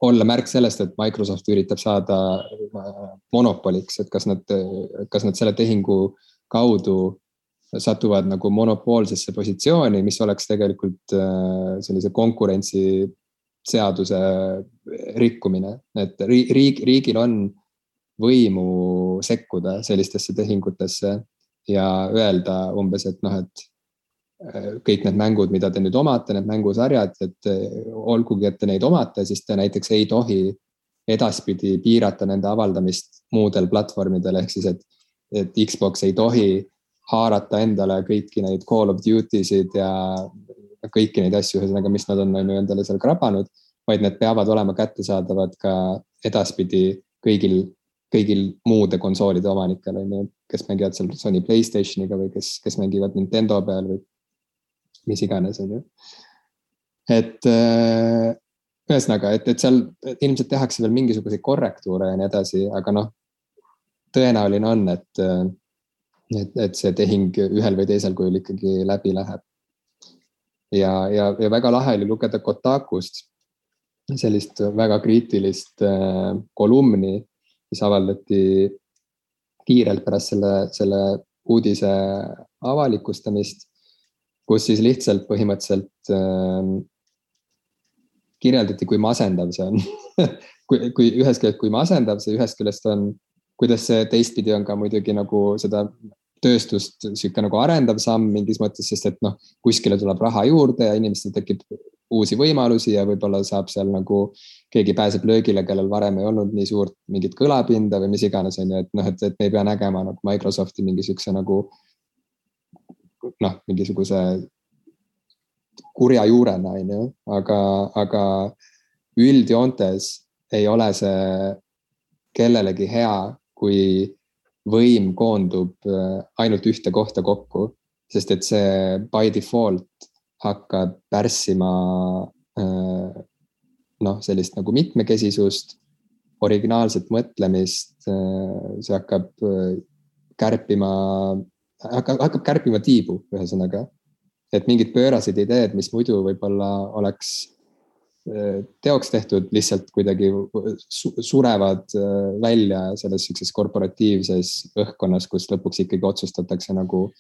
olla märk sellest, et Microsoft üritab saada äh, monopoliks, et kas nad, kas nad selle tehingu kaudu satuvad nagu monopoolsesse positsiooni, mis oleks tegelikult äh, sellise konkurentsiseaduse rikkumine, et riik, riigil on võimu sekkuda sellistesse tehingutesse ja öelda umbes, et noh, et kõik need mängud, mida te nüüd omate, need mängusarjad, et olgugi, et te neid omate, siis te näiteks ei tohi edaspidi piirata nende avaldamist muudel platvormidel, ehk siis, et, et Xbox ei tohi haarata endale kõiki neid Call of Duty sid ja kõiki neid asju, ühesõnaga, mis nad on, on ju endale seal krabanud, vaid need peavad olema kättesaadavad ka edaspidi kõigil, kõigil muude konsoolide omanikel, on ju, kes mängivad seal Sony Playstationiga või kes, kes mängivad Nintendo peal või mis iganes, on ju. et äh, ühesõnaga, et, et seal ilmselt tehakse veel mingisuguseid korrektuure ja nii edasi, aga noh, tõenäoline on, et, äh, et, et see tehing ühel või teisel kujul ikkagi läbi läheb. ja, ja, ja väga lahe oli lugeda Kotakust sellist väga kriitilist äh, kolumni, mis avaldati kiirelt pärast selle, selle uudise avalikustamist kus siis lihtsalt põhimõtteliselt äh, kirjeldati, kui masendav see on. Kui, kui ühest küljest, kui masendav see ühest küljest on, kuidas see teistpidi on ka muidugi nagu seda tööstust sihuke nagu arendav samm mingis mõttes, sest et noh, kuskile tuleb raha juurde ja inimestel tekib uusi võimalusi ja võib-olla saab seal nagu keegi pääseb löögile, kellel varem ei olnud nii suurt mingit kõlapinda või mis iganes, on ju, et noh, et, et me ei pea nägema nagu Microsofti mingi sihukese nagu noh, mingisuguse kurja juurena, on ju, aga, aga üldjoontes ei ole see kellelegi hea, kui võim koondub äh, ainult ühte kohta kokku, sest et see by default hakkab pärssima äh, noh, sellist nagu mitmekesisust, originaalset mõtlemist, äh, see hakkab kärpima hakkab, hakkab kärpima tiibu, ühesõnaga. et mingid pöörased ideed, mis muidu võib-olla oleks äh, teoks tehtud, lihtsalt kuidagi surevad äh, välja selles sihukeses korporatiivses õhkkonnas, kus lõpuks ikkagi otsustatakse nagu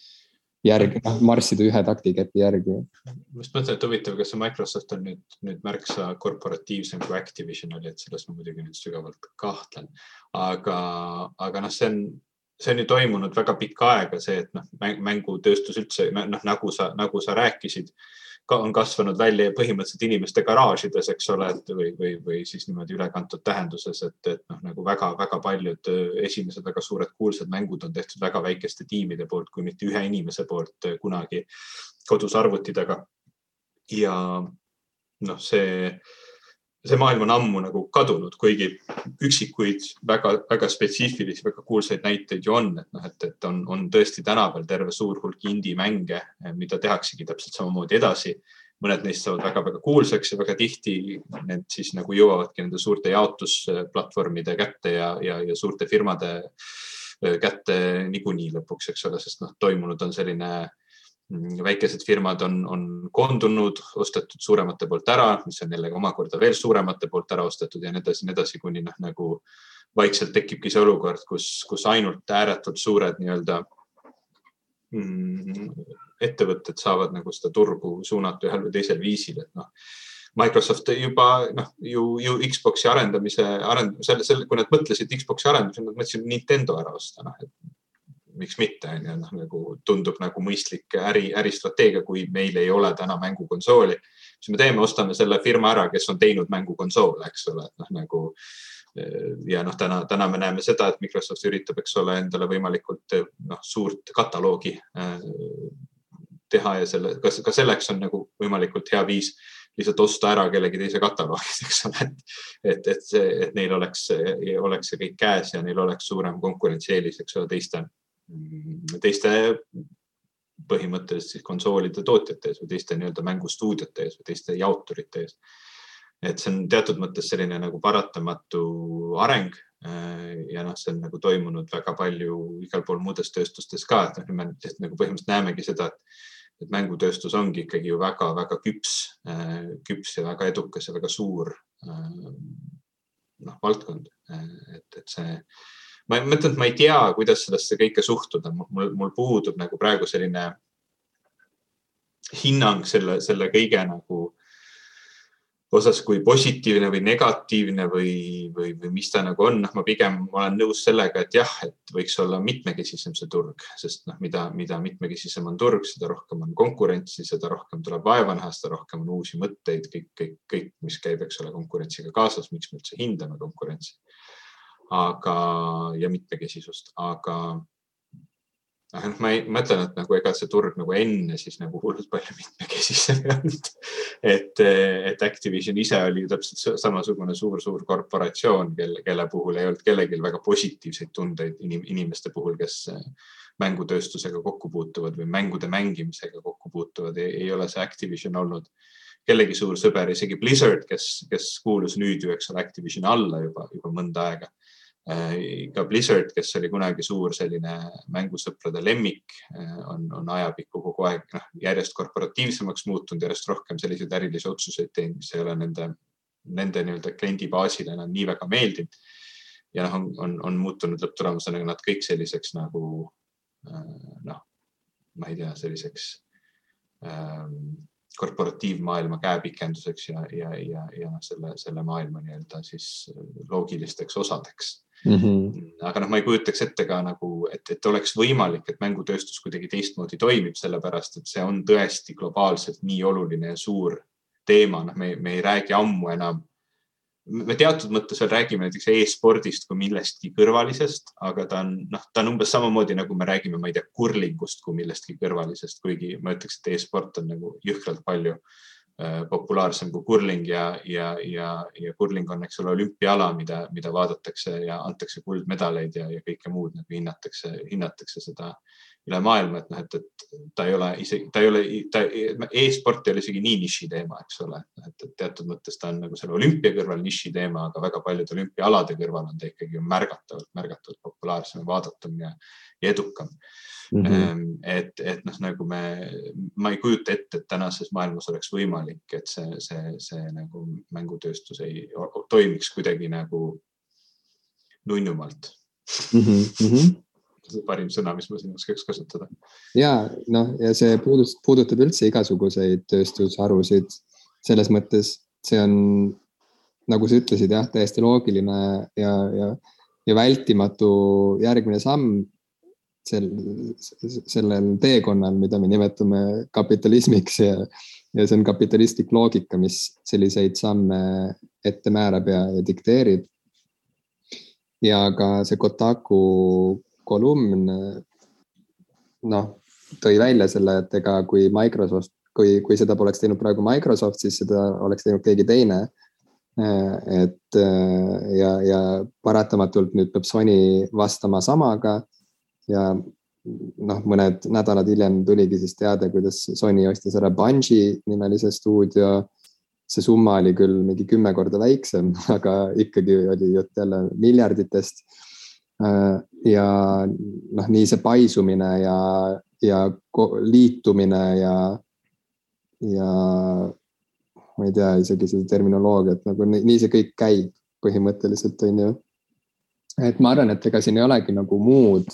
järgi, noh marssida ühe taktikepi järgi.
ma just mõtlen, et huvitav, kas see Microsoft on nüüd, nüüd märksa korporatiivsem kui Activision oli, et selles ma muidugi nüüd sügavalt kahtlen. aga, aga noh, see on, see on ju toimunud väga pikka aega, see, et noh, mängutööstus üldse noh, nagu sa, nagu sa rääkisid on kasvanud välja põhimõtteliselt inimeste garaažides, eks ole, et või, või, või siis niimoodi ülekantud tähenduses, et, et noh, nagu väga-väga paljud esimesed väga suured kuulsad mängud on tehtud väga väikeste tiimide poolt, kui mitte ühe inimese poolt kunagi kodus arvuti taga. ja noh, see see maailm on ammu nagu kadunud, kuigi üksikuid väga-väga spetsiifilisi, väga kuulsaid näiteid ju on, et noh, et, et on, on tõesti tänapäeval terve suur hulk indie-mänge, mida tehaksegi täpselt samamoodi edasi. mõned neist saavad väga-väga kuulsaks ja väga tihti need siis nagu jõuavadki nende suurte jaotusplatvormide kätte ja, ja, ja suurte firmade kätte niikuinii lõpuks, eks ole, sest noh, toimunud on selline Mm, väikesed firmad on, on koondunud, ostetud suuremate poolt ära, mis on jällegi omakorda veel suuremate poolt ära ostetud ja nii edasi, nii edasi, kuni noh, nagu vaikselt tekibki see olukord, kus, kus ainult ääretult suured nii-öelda mm, ettevõtted saavad nagu seda turgu suunata ühel või teisel viisil, et noh. Microsoft juba noh, ju, ju Xbox'i arendamise, arend-, selle, selle, kui nad mõtlesid Xbox'i arendamisele, nad mõtlesid Nintendo ära osta, noh, et miks mitte, on ju, noh nagu tundub nagu mõistlik äri, äristrateegia, kui meil ei ole täna mängukonsooli. siis me teeme, ostame selle firma ära, kes on teinud mängukonsoole, eks ole, et noh, nagu ja noh, täna, täna me näeme seda, et Microsoft üritab, eks ole, endale võimalikult noh, suurt kataloogi äh, teha ja selle, kas ka selleks on nagu võimalikult hea viis lihtsalt osta ära kellegi teise kataloogis, eks ole, et, et, et see, et neil oleks, oleks see kõik käes ja neil oleks suurem konkurentsieelis, eks ole, teiste teiste põhimõtteliselt siis konsoolide tootjate ees või teiste nii-öelda mängustuudiote ees või teiste jaoturite ees. et see on teatud mõttes selline nagu paratamatu areng äh, ja noh, see on nagu toimunud väga palju igal pool muudes tööstustes ka, et noh, me nagu põhimõtteliselt näemegi seda, et et mängutööstus ongi ikkagi ju väga-väga küps, äh, küps ja väga edukas ja väga suur äh, noh, valdkond, et, et see ma mõtlen, et ma ei tea, kuidas sellesse kõike suhtuda, mul, mul puudub nagu praegu selline hinnang selle, selle kõige nagu osas, kui positiivne või negatiivne või, või, või mis ta nagu on, noh, ma pigem olen nõus sellega, et jah, et võiks olla mitmekesisem see turg, sest noh, mida, mida mitmekesisem on turg, seda rohkem on konkurentsi, seda rohkem tuleb vaeva näha, seda rohkem on uusi mõtteid, kõik, kõik, kõik, mis käib, eks ole, konkurentsiga kaasas, miks me üldse hindame konkurentsi aga, ja mitmekesisust, aga noh, ma ei mõtlen, et nagu ega see turg nagu enne siis nagu hullult palju mitmekesisem ei olnud. et, et Activision ise oli ju täpselt samasugune suur-suur korporatsioon, kelle, kelle puhul ei olnud kellelgi väga positiivseid tundeid inim, inimeste puhul, kes mängutööstusega kokku puutuvad või mängude mängimisega kokku puutuvad, ei ole see Activision olnud kellegi suur sõber, isegi Blizzard, kes, kes kuulus nüüd ju, eks ole, Activisioni alla juba, juba mõnda aega ka Blizzard, kes oli kunagi suur selline mängusõprade lemmik, äh, on, on ajapikku kogu aeg noh, järjest korporatiivsemaks muutunud, järjest rohkem selliseid ärilisi otsuseid teinud, mis ei ole nende, nende nii-öelda kliendi baasile enam nii väga meeldinud. ja noh, on, on, on muutunud lõpptulemusena nad kõik selliseks nagu äh, noh, ma ei tea, selliseks ähm, korporatiivmaailma käepikenduseks ja, ja, ja, ja selle, selle maailma nii-öelda siis loogilisteks osadeks mm. -hmm. aga noh, ma ei kujutaks ette ka nagu, et, et oleks võimalik, et mängutööstus kuidagi teistmoodi toimib, sellepärast et see on tõesti globaalselt nii oluline ja suur teema, noh, me, me ei räägi ammu enam. me teatud mõttes veel räägime näiteks e-spordist kui millestki kõrvalisest, aga ta on, noh, ta on umbes samamoodi nagu me räägime, ma ei tea, kurlingust kui millestki kõrvalisest, kuigi ma ütleks, et e-sport on nagu jõhkralt palju populaarsem kui kurling ja, ja, ja, ja kurling on, eks ole, olümpiaala, mida, mida vaadatakse ja antakse kuldmedaleid ja, ja kõike muud nagu hinnatakse, hinnatakse seda üle maailma, et noh, et, et ta ei ole isegi, ta ei ole, ta e-sport ei ole isegi nii niši teema, eks ole, et, et teatud mõttes ta on nagu selle olümpia kõrval niši teema, aga väga paljude olümpiaalade kõrval on ta ikkagi märgatavalt, märgatavalt populaarsem, vaadatum ja, ja edukam Mm -hmm. et, et noh, nagu me, ma ei kujuta ette, et tänases maailmas oleks võimalik, et see, see, see nagu mängutööstus ei toimiks kuidagi nagu nunnumalt
mm. -hmm.
Parim sõna, mis ma siin oskaks kasutada.
ja noh, ja see puudutab, puudutab üldse igasuguseid tööstusharusid. selles mõttes see on, nagu sa ütlesid, jah, täiesti loogiline ja, ja, ja vältimatu järgmine samm sel, sellel teekonnal, mida me nimetame kapitalismiks ja, ja see on kapitalistlik loogika, mis selliseid samme ette määrab ja, ja dikteerib ja ka see Kotaku kolumn noh, tõi välja selle, et ega kui Microsoft, kui, kui seda poleks teinud praegu Microsoft, siis seda oleks teinud keegi teine. et ja, ja paratamatult nüüd peab Sony vastama samaga ja noh, mõned nädalad hiljem tuligi siis teade, kuidas Sony ostis ära Bungi nimelise stuudio see summa oli küll mingi kümme korda väiksem, aga ikkagi oli jutt jälle miljarditest. Ja noh, nii see paisumine ja, ja liitumine ja, ja ma ei tea isegi seda terminoloogiat nagu nii, nii see kõik käib põhimõtteliselt on ju. et ma arvan, et ega siin ei olegi nagu muud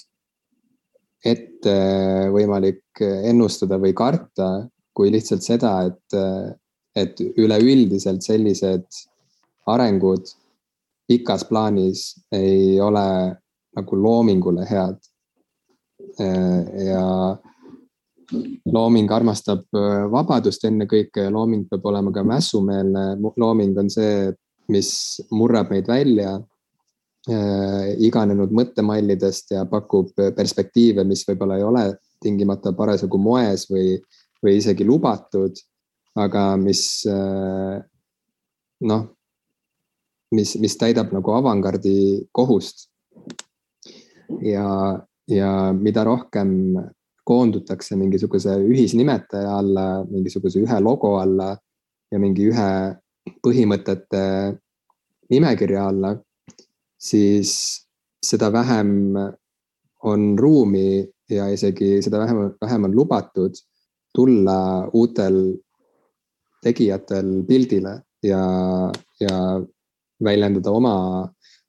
ette võimalik ennustada või karta, kui lihtsalt seda, et et üleüldiselt sellised arengud pikas plaanis ei ole nagu loomingule head. ja looming armastab vabadust ennekõike ja looming peab olema ka mässumeelne. looming on see, mis murrab meid välja iganenud mõttemallidest ja pakub perspektiive, mis võib-olla ei ole tingimata parasjagu moes või, või isegi lubatud aga mis äh, noh, mis, mis täidab nagu avangardi kohust. Ja, ja mida rohkem koondutakse mingisuguse ühisnimetaja alla, mingisuguse ühe logo alla ja mingi ühe põhimõtete nimekirja alla, siis seda vähem on ruumi ja isegi seda vähem, vähem on lubatud tulla uutel tegijatel pildile ja, ja väljendada oma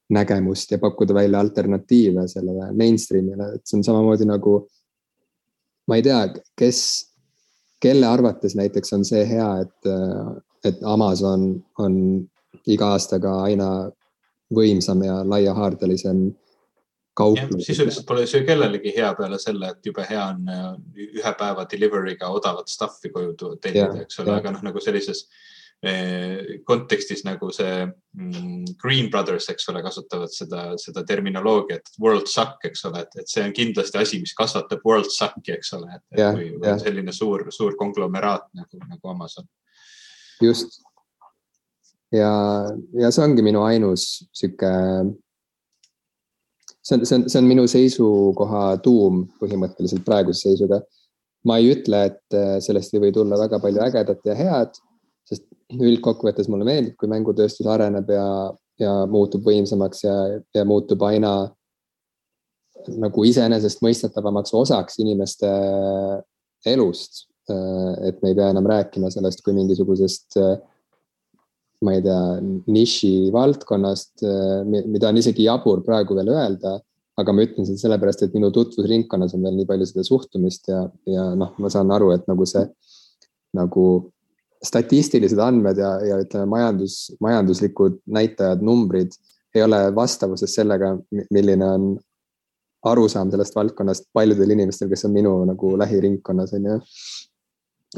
nägemust ja pakkuda välja alternatiive sellele mainstream'ile, et see on samamoodi nagu. ma ei tea, kes, kelle arvates näiteks on see hea, et, et Amazon on iga aastaga aina võimsam ja laiahaardelisem
kauplus. sisuliselt pole see kellelegi hea peale selle, et jube hea on äh, ühe päeva delivery'ga odavat stuff'i koju tellida, eks ole, aga noh, nagu sellises kontekstis nagu see mm, Green Brothers, eks ole, kasutavad seda, seda terminoloogiat world suck, eks ole, et, et see on kindlasti asi, mis kasvatab world suck'i, eks ole, et ja, kui ja. selline suur, suur konglomeraat nagu, nagu Amazon.
just. ja, ja see ongi minu ainus sihuke see on, see on, see on minu seisukoha tuum põhimõtteliselt praeguse seisuga. ma ei ütle, et äh, sellest ei või tulla väga palju ägedat ja head, üldkokkuvõttes mulle meeldib, kui mängutööstus areneb ja, ja muutub võimsamaks ja, ja muutub aina nagu iseenesestmõistetavamaks osaks inimeste elust. Et me ei pea enam rääkima sellest kui mingisugusest ma ei tea, niši valdkonnast, mida on isegi jabur praegu veel öelda. aga ma ütlen seda sellepärast, et minu tutvusringkonnas on veel nii palju seda suhtumist ja, ja noh, ma saan aru, et nagu see nagu statistilised andmed ja, ja ütleme, majandus, majanduslikud näitajad, numbrid ei ole vastavuses sellega, milline on arusaam sellest valdkonnast paljudel inimestel, kes on minu nagu lähiringkonnas, on ju.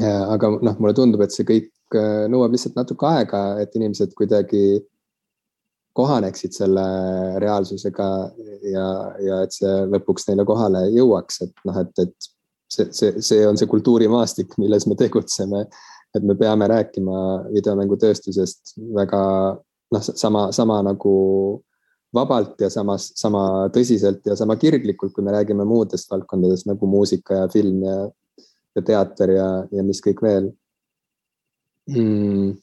aga noh, mulle tundub, et see kõik Äh, nõuab lihtsalt natuke aega, et inimesed kuidagi kohaneksid selle reaalsusega ja, ja et see lõpuks neile kohale jõuaks, et noh, et, et see, see, see on see kultuurimaastik, milles me tegutseme. Et me peame rääkima videomängutööstusest väga noh, sama, sama nagu vabalt ja samas, sama tõsiselt ja sama kirglikult, kui me räägime muudest valdkondadest nagu muusika ja film ja, ja teater ja, ja mis kõik veel
mm.?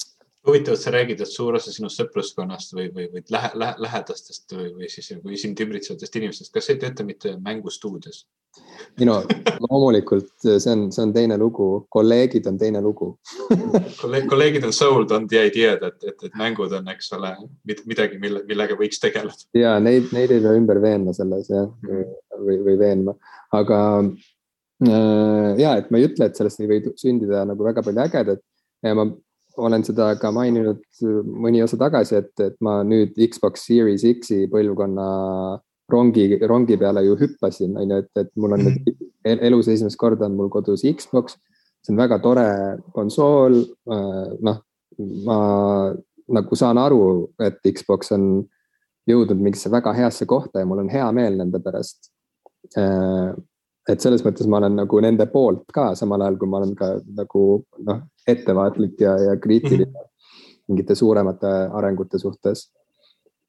Huvitav, et sa räägid, et suur osa sinu sõpruskonnast või, või, või lähe, lähe, lähedastest või, või siis või sind ümbritsevatest inimestest, kas ei tööta mitte mängustuudios?
ei no loomulikult see on, see on teine lugu, kolleegid on teine lugu
kolleeg, kolleegid on sold on the idea'd, et, et, et mängud on, eks ole, midagi, mille, millega võiks tegeleda.
ja neid, neid ei pea ümber veenma selles jah. või, või veenma, aga äh, ja, et ma ei ütle, et sellest ei või sündida nagu väga palju ägedat ja ma olen seda ka maininud mõni osa tagasi, et, et ma nüüd Xbox Series X-i põlvkonna rongi, rongi peale ju hüppasin, on ju, et, et mul on nüüd mm. elus esimest korda on mul kodus Xbox. see on väga tore konsool, äh, noh, ma nagu saan aru, et Xbox on jõudnud mingisse väga heasse kohta ja mul on hea meel nende pärast. Äh, et selles mõttes ma olen nagu nende poolt ka, samal ajal kui ma olen ka nagu noh, ettevaatlik ja, ja kriitiline mm -hmm. mingite suuremate arengute suhtes.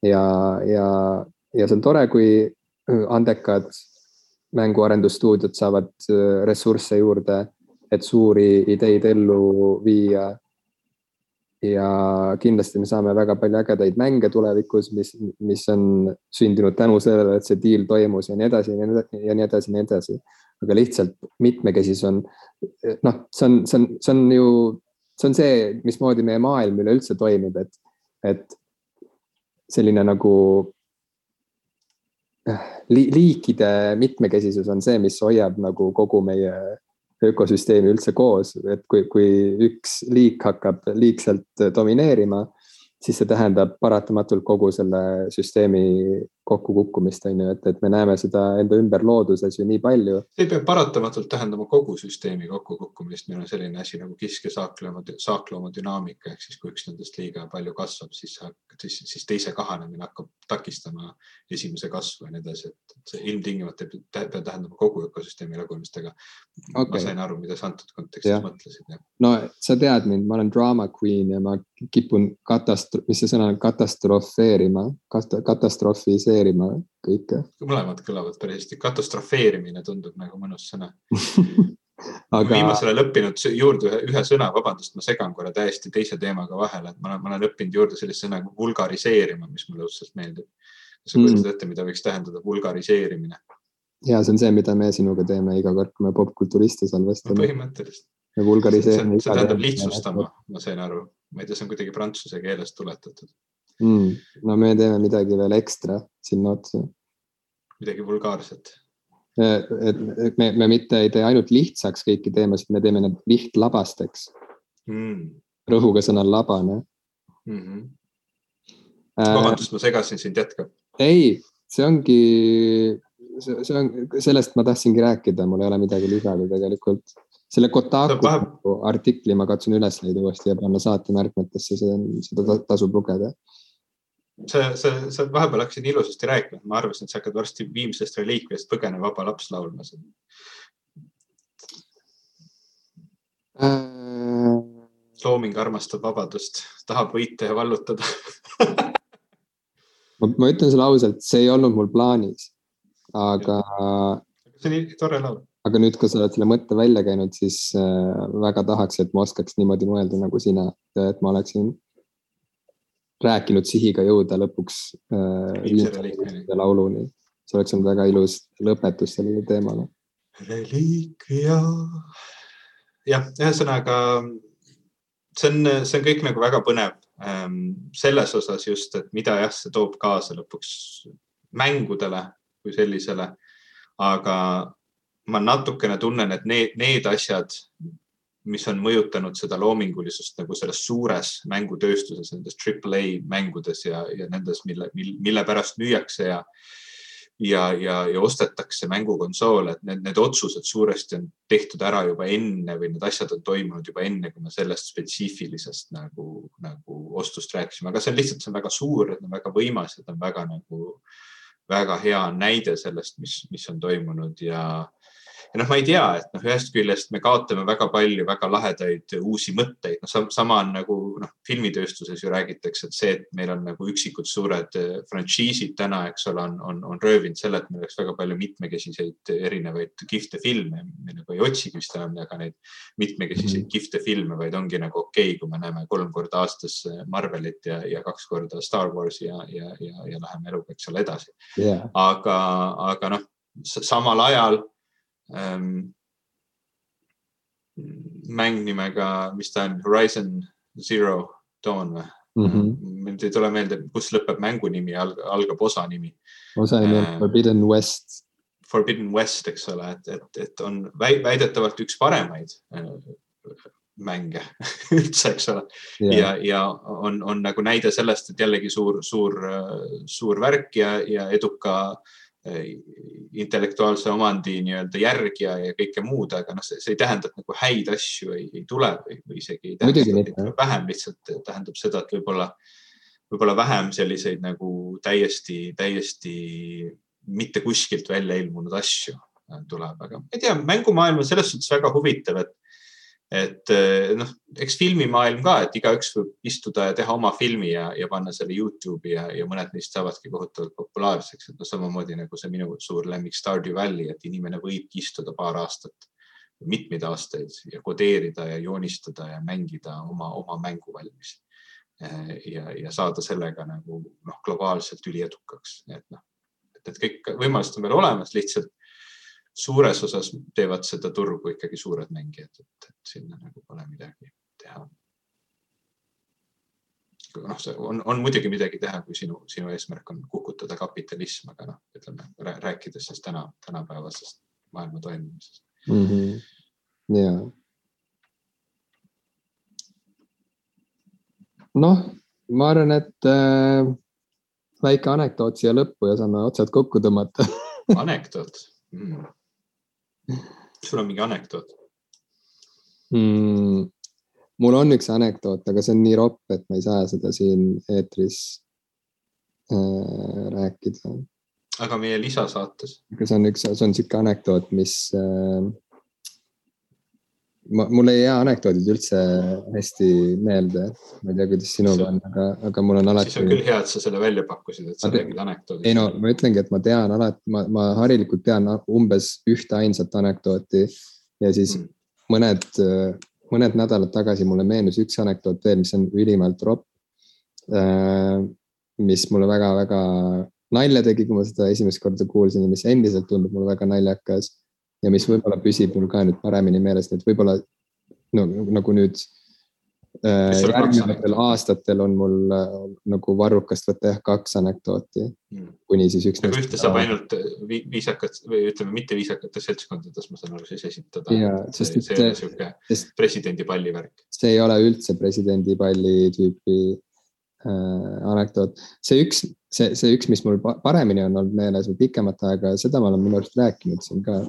ja, ja, ja see on tore, kui andekad mänguarendusstuudiod saavad äh, ressursse juurde, et suuri ideid ellu viia ja kindlasti me saame väga palju ägedaid mänge tulevikus, mis, mis on sündinud tänu sellele, et see deal toimus ja nii edasi ja nii edasi ja nii edasi. aga lihtsalt mitmekesisus on, noh, see on, see on, see on ju, see on see, mismoodi meie maailm üleüldse toimib, et, et selline nagu li, liikide mitmekesisus on see, mis hoiab nagu kogu meie ökosüsteemi üldse koos, et kui, kui üks liik hakkab liigselt domineerima, siis see tähendab paratamatult kogu selle süsteemi kokkukukkumist, on ju, et, et me näeme seda enda ümber looduses ju nii palju.
see ei pea paratamatult tähendama kogu süsteemi kokkukukkumist, meil on selline asi nagu kiske saaklooma, saaklooma dünaamika ehk siis kui üks nendest liiga palju kasvab, siis, siis, siis teise kahanemine hakkab takistama esimese kasvu ja nii edasi, et see ilmtingimata ei pea tähendama kogu ökosüsteemi lagunemist, aga okay. ma sain aru, mida sa antud kontekstis ja. mõtlesid.
no sa tead mind, ma olen drama queen ja ma kipun katastro-, mis see sõna on, katastrofeerima, katastrofis katastrofeerima kõike.
mõlemad kõlavad päris hästi, katastrofeerimine tundub nagu mõnus sõna aga.... viimasel ajal õppinud juurde ühe, ühe sõna, vabandust, ma segan korra täiesti teise teemaga vahele, et ma olen, ma olen õppinud juurde sellist sõna nagu vulgariseerima, mis mulle õudselt meeldib. kas sa kujutad mm. ette, mida võiks tähendada vulgariseerimine?
ja see on see, mida me sinuga teeme iga kord, kui me popkulturiste salvestame
no,. põhimõtteliselt.
Me vulgariseerime.
see tähendab lihtsustama, ma sain aru, ma ei tea, see on kuidagi prantsuse keelest tuletatud
mm,. no me teeme midagi veel ekstra sinna otsa.
midagi vulgaarset.
et, et me, me mitte ei tee ainult lihtsaks kõiki teemasid, me teeme need lihtlabasteks mm.. rõhuga sõnal labane mm.
-hmm. vabandust äh,, ma segasin sind, jätka.
ei, see ongi, see on, sellest ma tahtsingi rääkida, mul ei ole midagi lisada tegelikult selle Kotaku vahe... artikli ma katsun üles leida uuesti ja panna saatemärkmetesse, see on, seda tasub lugeda
sa, sa, sa vahepeal hakkasid ilusasti rääkima, ma arvasin, et sa hakkad varsti viimsest reliikviast põgene vaba laps laulma äh.... looming armastab vabadust, tahab võita ja vallutada
ma, ma ütlen sulle ausalt, see ei olnud mul plaanis, aga.
see oli tore laul.
Aga nüüd, kui sa oled selle mõtte välja käinud, siis äh, väga tahaks, et ma oskaks niimoodi mõelda nagu sina, et ma oleksin rääkinud sihiga jõuda lõpuks äh, lauluni. see oleks olnud väga ilus lõpetus sellele teemale.
reliikvia. jah, ühesõnaga see on, see on kõik nagu väga põnev ähm, selles osas just, et mida jah, see toob kaasa lõpuks mängudele kui sellisele. aga ma natukene tunnen, et need, need asjad, mis on mõjutanud seda loomingulisust nagu selles suures mängutööstuses, nendes Triple A mängudes ja, ja nendes, mille, mille pärast müüakse ja ja, ja, ja ostetakse mängukonsoole, et need, need otsused suuresti on tehtud ära juba enne või need asjad on toimunud juba enne, kui me sellest spetsiifilisest nagu, nagu ostust rääkisime, aga see on lihtsalt, see on väga suur, et on väga võimas, et on väga nagu, väga hea näide sellest, mis, mis on toimunud ja ja noh, ma ei tea, et noh, ühest küljest me kaotame väga palju väga lahedaid uusi mõtteid, noh, sama on nagu noh, filmitööstuses ju räägitakse, et see, et meil on nagu üksikud suured eh, frantsiisid täna, eks ole, on, on, on röövinud selle, et meil oleks väga palju mitmekesiseid erinevaid kihvte filme. me nagu ei otsigi vist enam väga neid mitmekesiseid -hmm. kihvte filme, vaid ongi nagu okei okay,, kui me näeme kolm korda aastas Marvelit ja, ja kaks korda Star Warsi ja, ja, ja, ja läheme eluga, eks ole, edasi yeah.. aga, aga noh, samal ajal ähm, mäng nimega, mis ta on, Horizon Zero Dawn või mm? -hmm. mind ei tule meelde, kus lõpeb mängu nimi, algab osa nimi.
osa nimi on äh, Forbidden West.
Forbidden West, eks ole, et, et, et on väidetavalt üks paremaid mänge üldse, eks ole yeah.. ja, ja on, on nagu näide sellest, et jällegi suur, suur, suur värk ja, ja eduka eh, intellektuaalse omandi nii-öelda järgija ja kõike muud, aga noh, see ei tähenda, et nagu häid asju ei, ei tule või, või isegi ei tähenda, vähem, lihtsalt tähendab seda, et võib-olla, võib-olla vähem selliseid nagu täiesti, täiesti mitte kuskilt välja ilmunud asju tuleb, aga ma ei tea, mängumaailm on selles suhtes väga huvitav, et et eh, noh, eks filmimaailm ka, et igaüks võib istuda ja teha oma filmi ja, ja panna selle Youtube'i ja, ja mõned neist saavadki kohutavalt populaarseks, et noh, samamoodi nagu see minu suur lemmik Stardew Valley, et inimene võibki istuda paar aastat, mitmeid aastaid ja kodeerida ja joonistada ja mängida oma, oma mängu valmis. Eh, ja, ja saada sellega nagu noh, globaalselt üliedukaks, et noh, et kõik võimalused on veel olemas, lihtsalt suures osas teevad seda turgu ikkagi suured mängijad, et, et sinna nagu pole midagi teha. noh, see on, on muidugi midagi teha, kui sinu, sinu eesmärk on kukutada kapitalism, aga noh, ütleme rääkides siis täna, tänapäevasest maailma toimimisest
mm. -hmm. ja. noh, ma arvan, et äh, väike anekdoot siia lõppu ja saame otsad kokku tõmmata
anekdoot mm.? Sul on mingi anekdoot
mm,? mul on üks anekdoot, aga see on nii ropp, et ma ei saa seda siin eetris äh, rääkida.
aga meie lisasaates?
aga see on üks, see on sihuke anekdoot, mis äh, ma, mul ei jää anekdoodid üldse hästi meelde, ma ei tea, kuidas sinuga on, aga, aga mul on alati.
siis on küll hea, et sa selle välja pakkusid, et sa räägid anekdoodist.
ei no ma ütlengi, et ma tean alati, ma, ma harilikult tean umbes ühte ainsat anekdooti ja siis mm. mõned, mõned nädalad tagasi mulle meenus üks anekdoot veel, mis on ülimalt ropp. Äh, mis mulle väga-väga nalja tegi, kui ma seda esimest korda kuulsin ja mis endiselt tundub mulle väga naljakas ja mis võib-olla püsib mul ka nüüd paremini meeles, nii et võib-olla no nagu nüüd äh, järgnevatel aastatel on mul äh, nagu varrukast võtta jah kaks anekdooti hmm. kuni siis üks.
nagu ühte saab ainult viisakat või ütleme, mitte viisakates seltskondades, ma saan aru, siis esitada. see, see ei ole sihuke presidendipalli värk.
see ei ole üldse presidendipalli tüüpi äh, anekdoot. see üks, see, see üks, mis mul paremini on olnud meeles või pikemat aega, seda ma olen minu arust rääkinud siin ka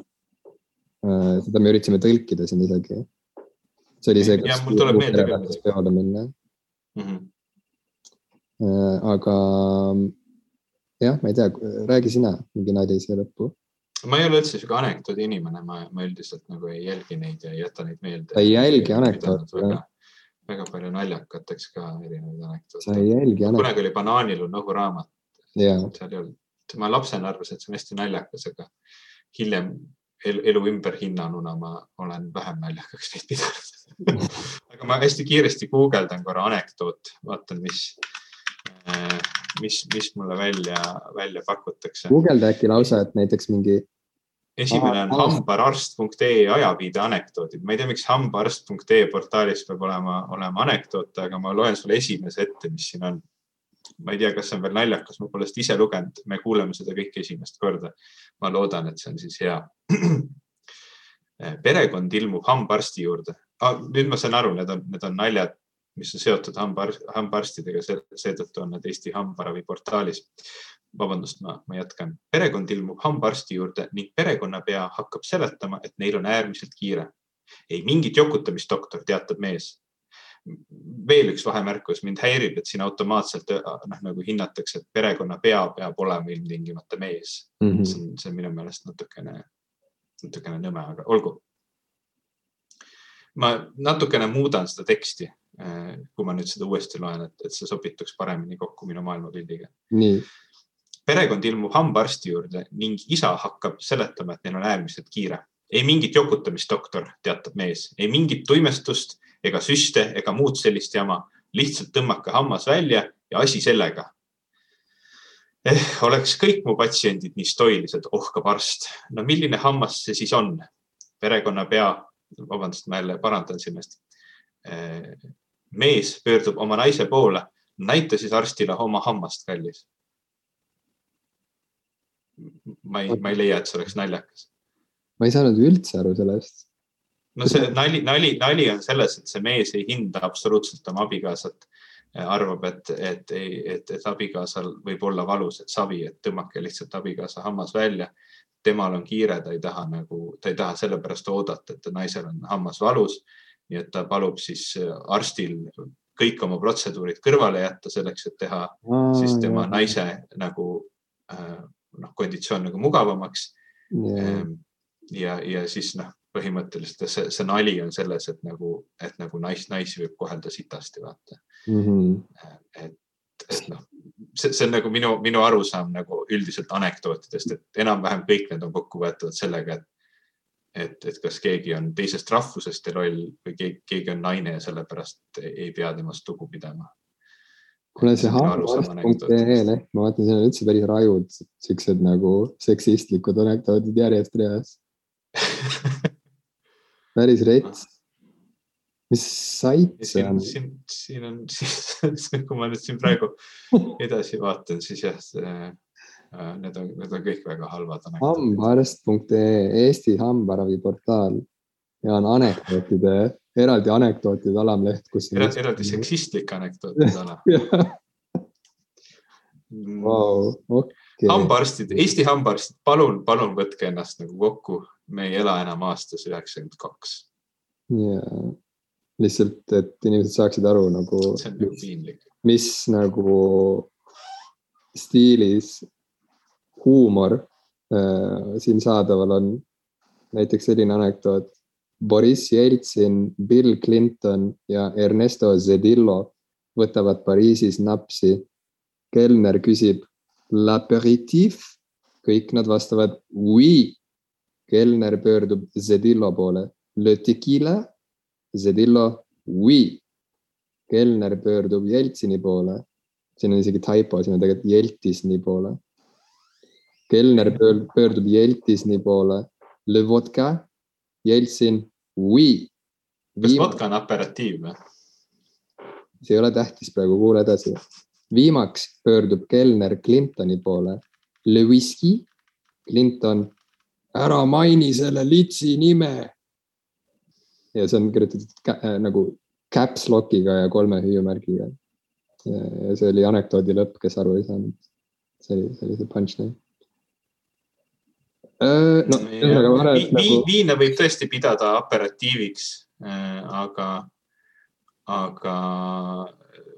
seda me üritasime tõlkida siin isegi. see oli see,
kas peole
minna mm. -hmm. aga jah, ma ei tea, räägi sina mingi nali siia lõppu.
ma ei ole üldse sihuke anekdoodi inimene, ma, ma üldiselt nagu ei jälgi neid ja ei jäta neid meelde.
sa ei jälgi anekdoote
väga, väga palju naljakateks ka erinevaid anekdoote.
sa ei jälgi
anekdoote. kunagi oli Banaaniluu nohuraamat. seal ei olnud, ma lapsena arvasin, et see on hästi naljakas, aga hiljem elu ümberhinnanuna ma olen vähem naljakaks neid pidanud aga ma hästi kiiresti guugeldan korra anekdoot, vaatan, mis, äh, mis, mis mulle välja, välja pakutakse.
guugelda äkki lausa, et näiteks mingi.
esimene on hambaarst.ee ajaviide anekdoodid. ma ei tea, miks hambaarst.ee portaalis peab olema, olema anekdoote, aga ma loen sulle esimese ette, mis siin on ma ei tea, kas see on veel naljakas, ma pole seda ise lugenud, me kuuleme seda kõike esimest korda. ma loodan, et see on siis hea. perekond ilmub hambaarsti juurde ah,. nüüd ma saan aru, need on, need on naljad, mis on seotud hambaarst, hambaarstidega, seetõttu on need Eesti hambaravi portaalis. vabandust, ma, ma jätkan. perekond ilmub hambaarsti juurde ning perekonnapea hakkab seletama, et neil on äärmiselt kiire. ei mingit jokutamist, doktor, teatab mees veel üks vahemärkus, mind häirib, et siin automaatselt noh, nagu hinnatakse, et perekonnapea peab olema ilmtingimata mees mm. -hmm. see on, see on minu meelest natukene, natukene nõme, aga olgu. ma natukene muudan seda teksti, eh, kui ma nüüd seda uuesti loen, et, et see sobituks paremini kokku minu maailmapildiga. perekond ilmub hambaarsti juurde ning isa hakkab seletama, et neil on äärmiselt kiire. ei mingit jokutamist, doktor, teatab mees, ei mingit tuimestust ega süste ega muud sellist jama. lihtsalt tõmmake hammas välja ja asi sellega. eh, oleks kõik mu patsiendid nii stoilised, ohkab arst. no milline hammas see siis on? perekonnapea, vabandust, ma jälle parandan siin ennast. Eh, mees pöördub oma naise poole, näita siis arstile oma hammast, kallis ma ei, ma ei leia, et see oleks naljakas.
ma ei saanud üldse aru sellest.
No see nali, nali, nali on selles, et see mees ei hinda absoluutselt oma abikaasat. arvab, et, et, et, et abikaasal võib olla valus, et savi, et tõmmake lihtsalt abikaasa hammas välja. temal on kiire, ta ei taha nagu, ta ei taha sellepärast oodata, et naisel on hammas valus. nii et ta palub siis arstil kõik oma protseduurid kõrvale jätta selleks, et teha Aa, siis tema naise nagu äh, noh, konditsioon nagu mugavamaks. Ehm, ja, ja siis noh, põhimõtteliselt see, see nali on selles, et nagu, et nagu nais, naisi võib kohelda sitasti, vaata mm. -hmm. et, et noh, see, see on nagu minu, minu arusaam nagu üldiselt anekdootidest, et enam-vähem kõik need on kokku võetud sellega, et et, et kas keegi on teisest rahvusest ja loll või keegi, keegi on naine ja sellepärast ei pea temast lugu pidama
kuule, see hambaarst.ee leht, ma vaatan, seal on üldse päris rajud siuksed nagu seksistlikud anekdoodid järjest reas päris rets. mis sait see on?
siin, siin on, kui ma nüüd siin praegu edasi vaatan, siis jah, see, äh, need on, need on kõik väga halvad.
hambaarst.ee, Eesti hambaraviportaal ja on anekdootide eraldi anekdootide alamleht, kus.
eraldi seksistlik anekdootide ala
wow,. Okay.
hambaarstid, Eesti hambaarstid, palun, palun võtke ennast nagu kokku, me ei ela enam aastas üheksakümmend kaks.
ja, lihtsalt, et inimesed saaksid aru nagu.
see on nagu piinlik.
mis nagu stiilis huumor äh, siin saadaval on. näiteks selline anekdoot Boris Jeltsin, Bill Clinton ja Ernesto Zedillo võtavad Pariisis napsi. kelner küsib l'aperitif, kõik nad vastavad oui. Kelner pöördub Zedillo poole, le tequila, Zedillo oui. kelner pöördub Jeltsini poole, siin on isegi typo, siin on tegelikult Jeltisni poole. kelner pöördub Jeltisni poole, le vodka Jeltsin, oui.
kas vodka on aperatiiv või?
see ei ole tähtis praegu, kuula edasi. viimaks pöördub kelner Clintoni poole. Le whisky, Clinton, ära maini selle litsi nime. ja see on kirjutatud äh, nagu caps lock'iga ja kolme hüüumärgiga. ja see oli anekdoodi lõpp, kes aru ei saanud. see oli, see oli see punchline
Äh, no ühesõnaga varem vi, nagu. viina võib tõesti pidada aperatiiviks, äh, aga, aga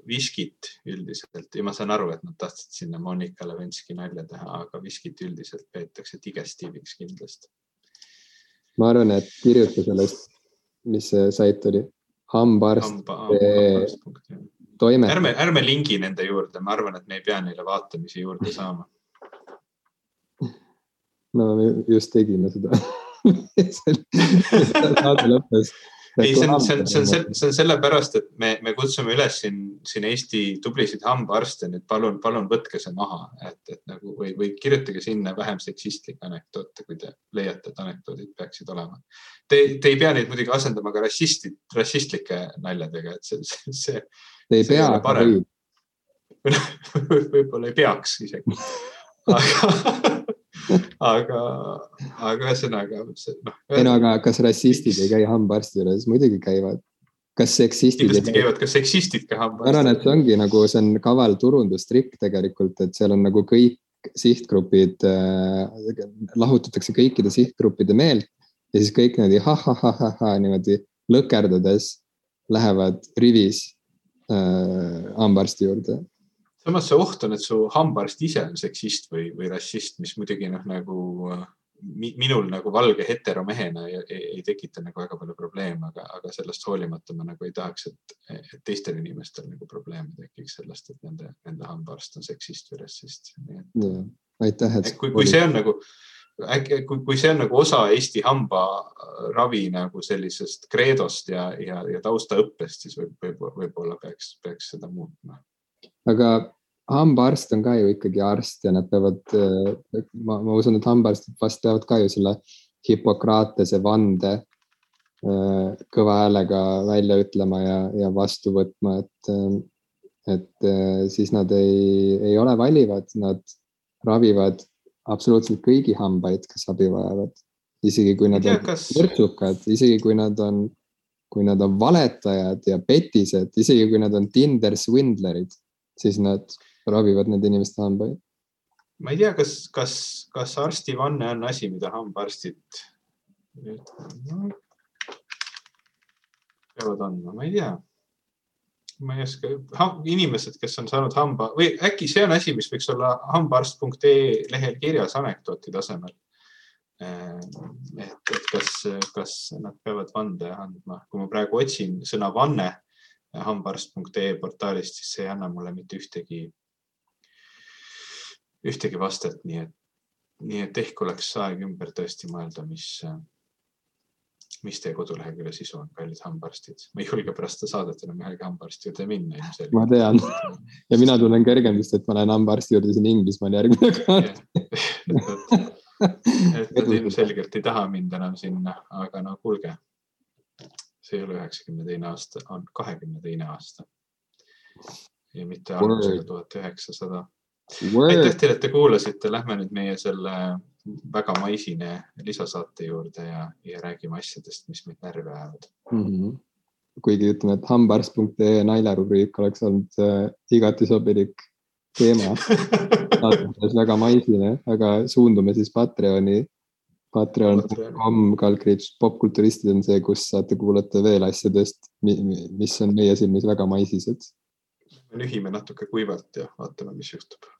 viskit üldiselt. Ja ma saan aru, et nad tahtsid sinna Monika Levenski nalja teha, aga viskit üldiselt peetakse digestiiviks kindlasti.
ma arvan, et kirjuta sellest, mis see sait oli, hambaarst Hamba,
toimet. ärme, ärme lingi nende juurde, ma arvan, et me ei pea neile vaatamisi juurde saama.
No me just tegime seda. Saade lõppes.
Ei, see on, see on, see on, see on sellepärast, et me, me kutsume üles siin, siin Eesti tublisid hambaarste, nüüd palun, palun võtke see maha, et, et nagu või, või kirjutage sinna vähem seksistlikke anekdoote, kui te leiate, et anekdoodid peaksid olema. Te, te ei pea neid muidugi asendama ka rassistid, rassistlike naljadega, et see, see, see.
Te ei pea, aga võib
võib-olla ei peaks isegi aga aga, aga ühesõnaga noh.
ei no aga kas rassistid ei käi hambaarsti juures, muidugi käivad. kas seksistid?
kindlasti käivad ka seksistid ka hambaarsti.
ma arvan, et see ongi nagu, see on kaval turundustrikk tegelikult, et seal on nagu kõik sihtgrupid äh,, lahutatakse kõikide sihtgruppide meelt ja siis kõik niimoodi ha-ha-ha-ha niimoodi lõkerdades lähevad rivis äh, hambaarsti juurde
samas see oht on, et su hambaarst ise on seksist või, või rassist, mis muidugi noh, nagu minul nagu valge heteromehena ei, ei, ei tekita nagu väga palju probleeme, aga, aga sellest hoolimata ma nagu ei tahaks, et, et teistel inimestel nagu probleeme tekiks sellest, et nende, nende hambaarst on seksist või rassist.
aitäh, et.
kui, kui see on nagu äkki, kui, kui see on nagu osa Eesti hambaravi nagu sellisest kreedost ja, ja, ja taustaõppest, siis võib, võib, võib-olla peaks, peaks seda muutma
aga hambaarst on ka ju ikkagi arst ja nad peavad, äh, ma, ma usun, et hambaarstid vast peavad ka ju selle Hippokratese vande äh, kõva häälega välja ütlema ja, ja vastu võtma, et, äh, et siis nad ei, ei ole valivad, nad ravivad absoluutselt kõigi hambaid, kes abi vajavad. isegi kui nad tea, on kas... võrtsukad, isegi kui nad on, kui nad on valetajad ja petised, isegi kui nad on Tinder swindlerid, siis nad ravivad nende inimeste hambaid.
ma ei tea, kas, kas, kas arstivanne on asi, mida hambaarstid no, peavad andma, ma ei tea ma ei oska, inimesed, kes on saanud hamba või äkki see on asi, mis võiks olla hambaarst.ee lehel kirjas anekdooti tasemel. Äh, et, et kas, kas nad peavad vande andma, kui ma praegu otsin sõna vanne hambaarst.ee portaalist, siis see ei anna mulle mitte ühtegi, ühtegi vastet, nii et, nii et ehk oleks aeg ümber tõesti mõelda, mis mis teie kodulehekülje sisu on, kallid hambaarstid. ma ei julge pärast seda saadet enam ühegi hambaarsti juurde minna ilmselgelt.
ma tean ja mina tunnen kergendust, et ma lähen hambaarsti juurde siin Inglismaal järgmine kord
et nad ilmselgelt ei taha mind enam sinna, aga no kuulge. See ei ole üheksakümne teine aasta, on kahekümne teine aasta. ja mitte algusega tuhat üheksasada. aitäh teile, et te kuulasite, lähme nüüd meie selle väga maisine lisasaate juurde ja, ja räägime asjadest, mis meid närvi ajavad mm.
-hmm. kuigi ütleme, et hambaarst.ee naljarubriik oleks olnud äh, igati sobilik teema saates väga maisine, aga suundume siis Patreoni. Patreon.com kaldkriips popkulturistid on see, kus saate kuulata veel asjadest, mis on meie silmis väga maisised.
nühime natuke kuivalt ja vaatame, mis juhtub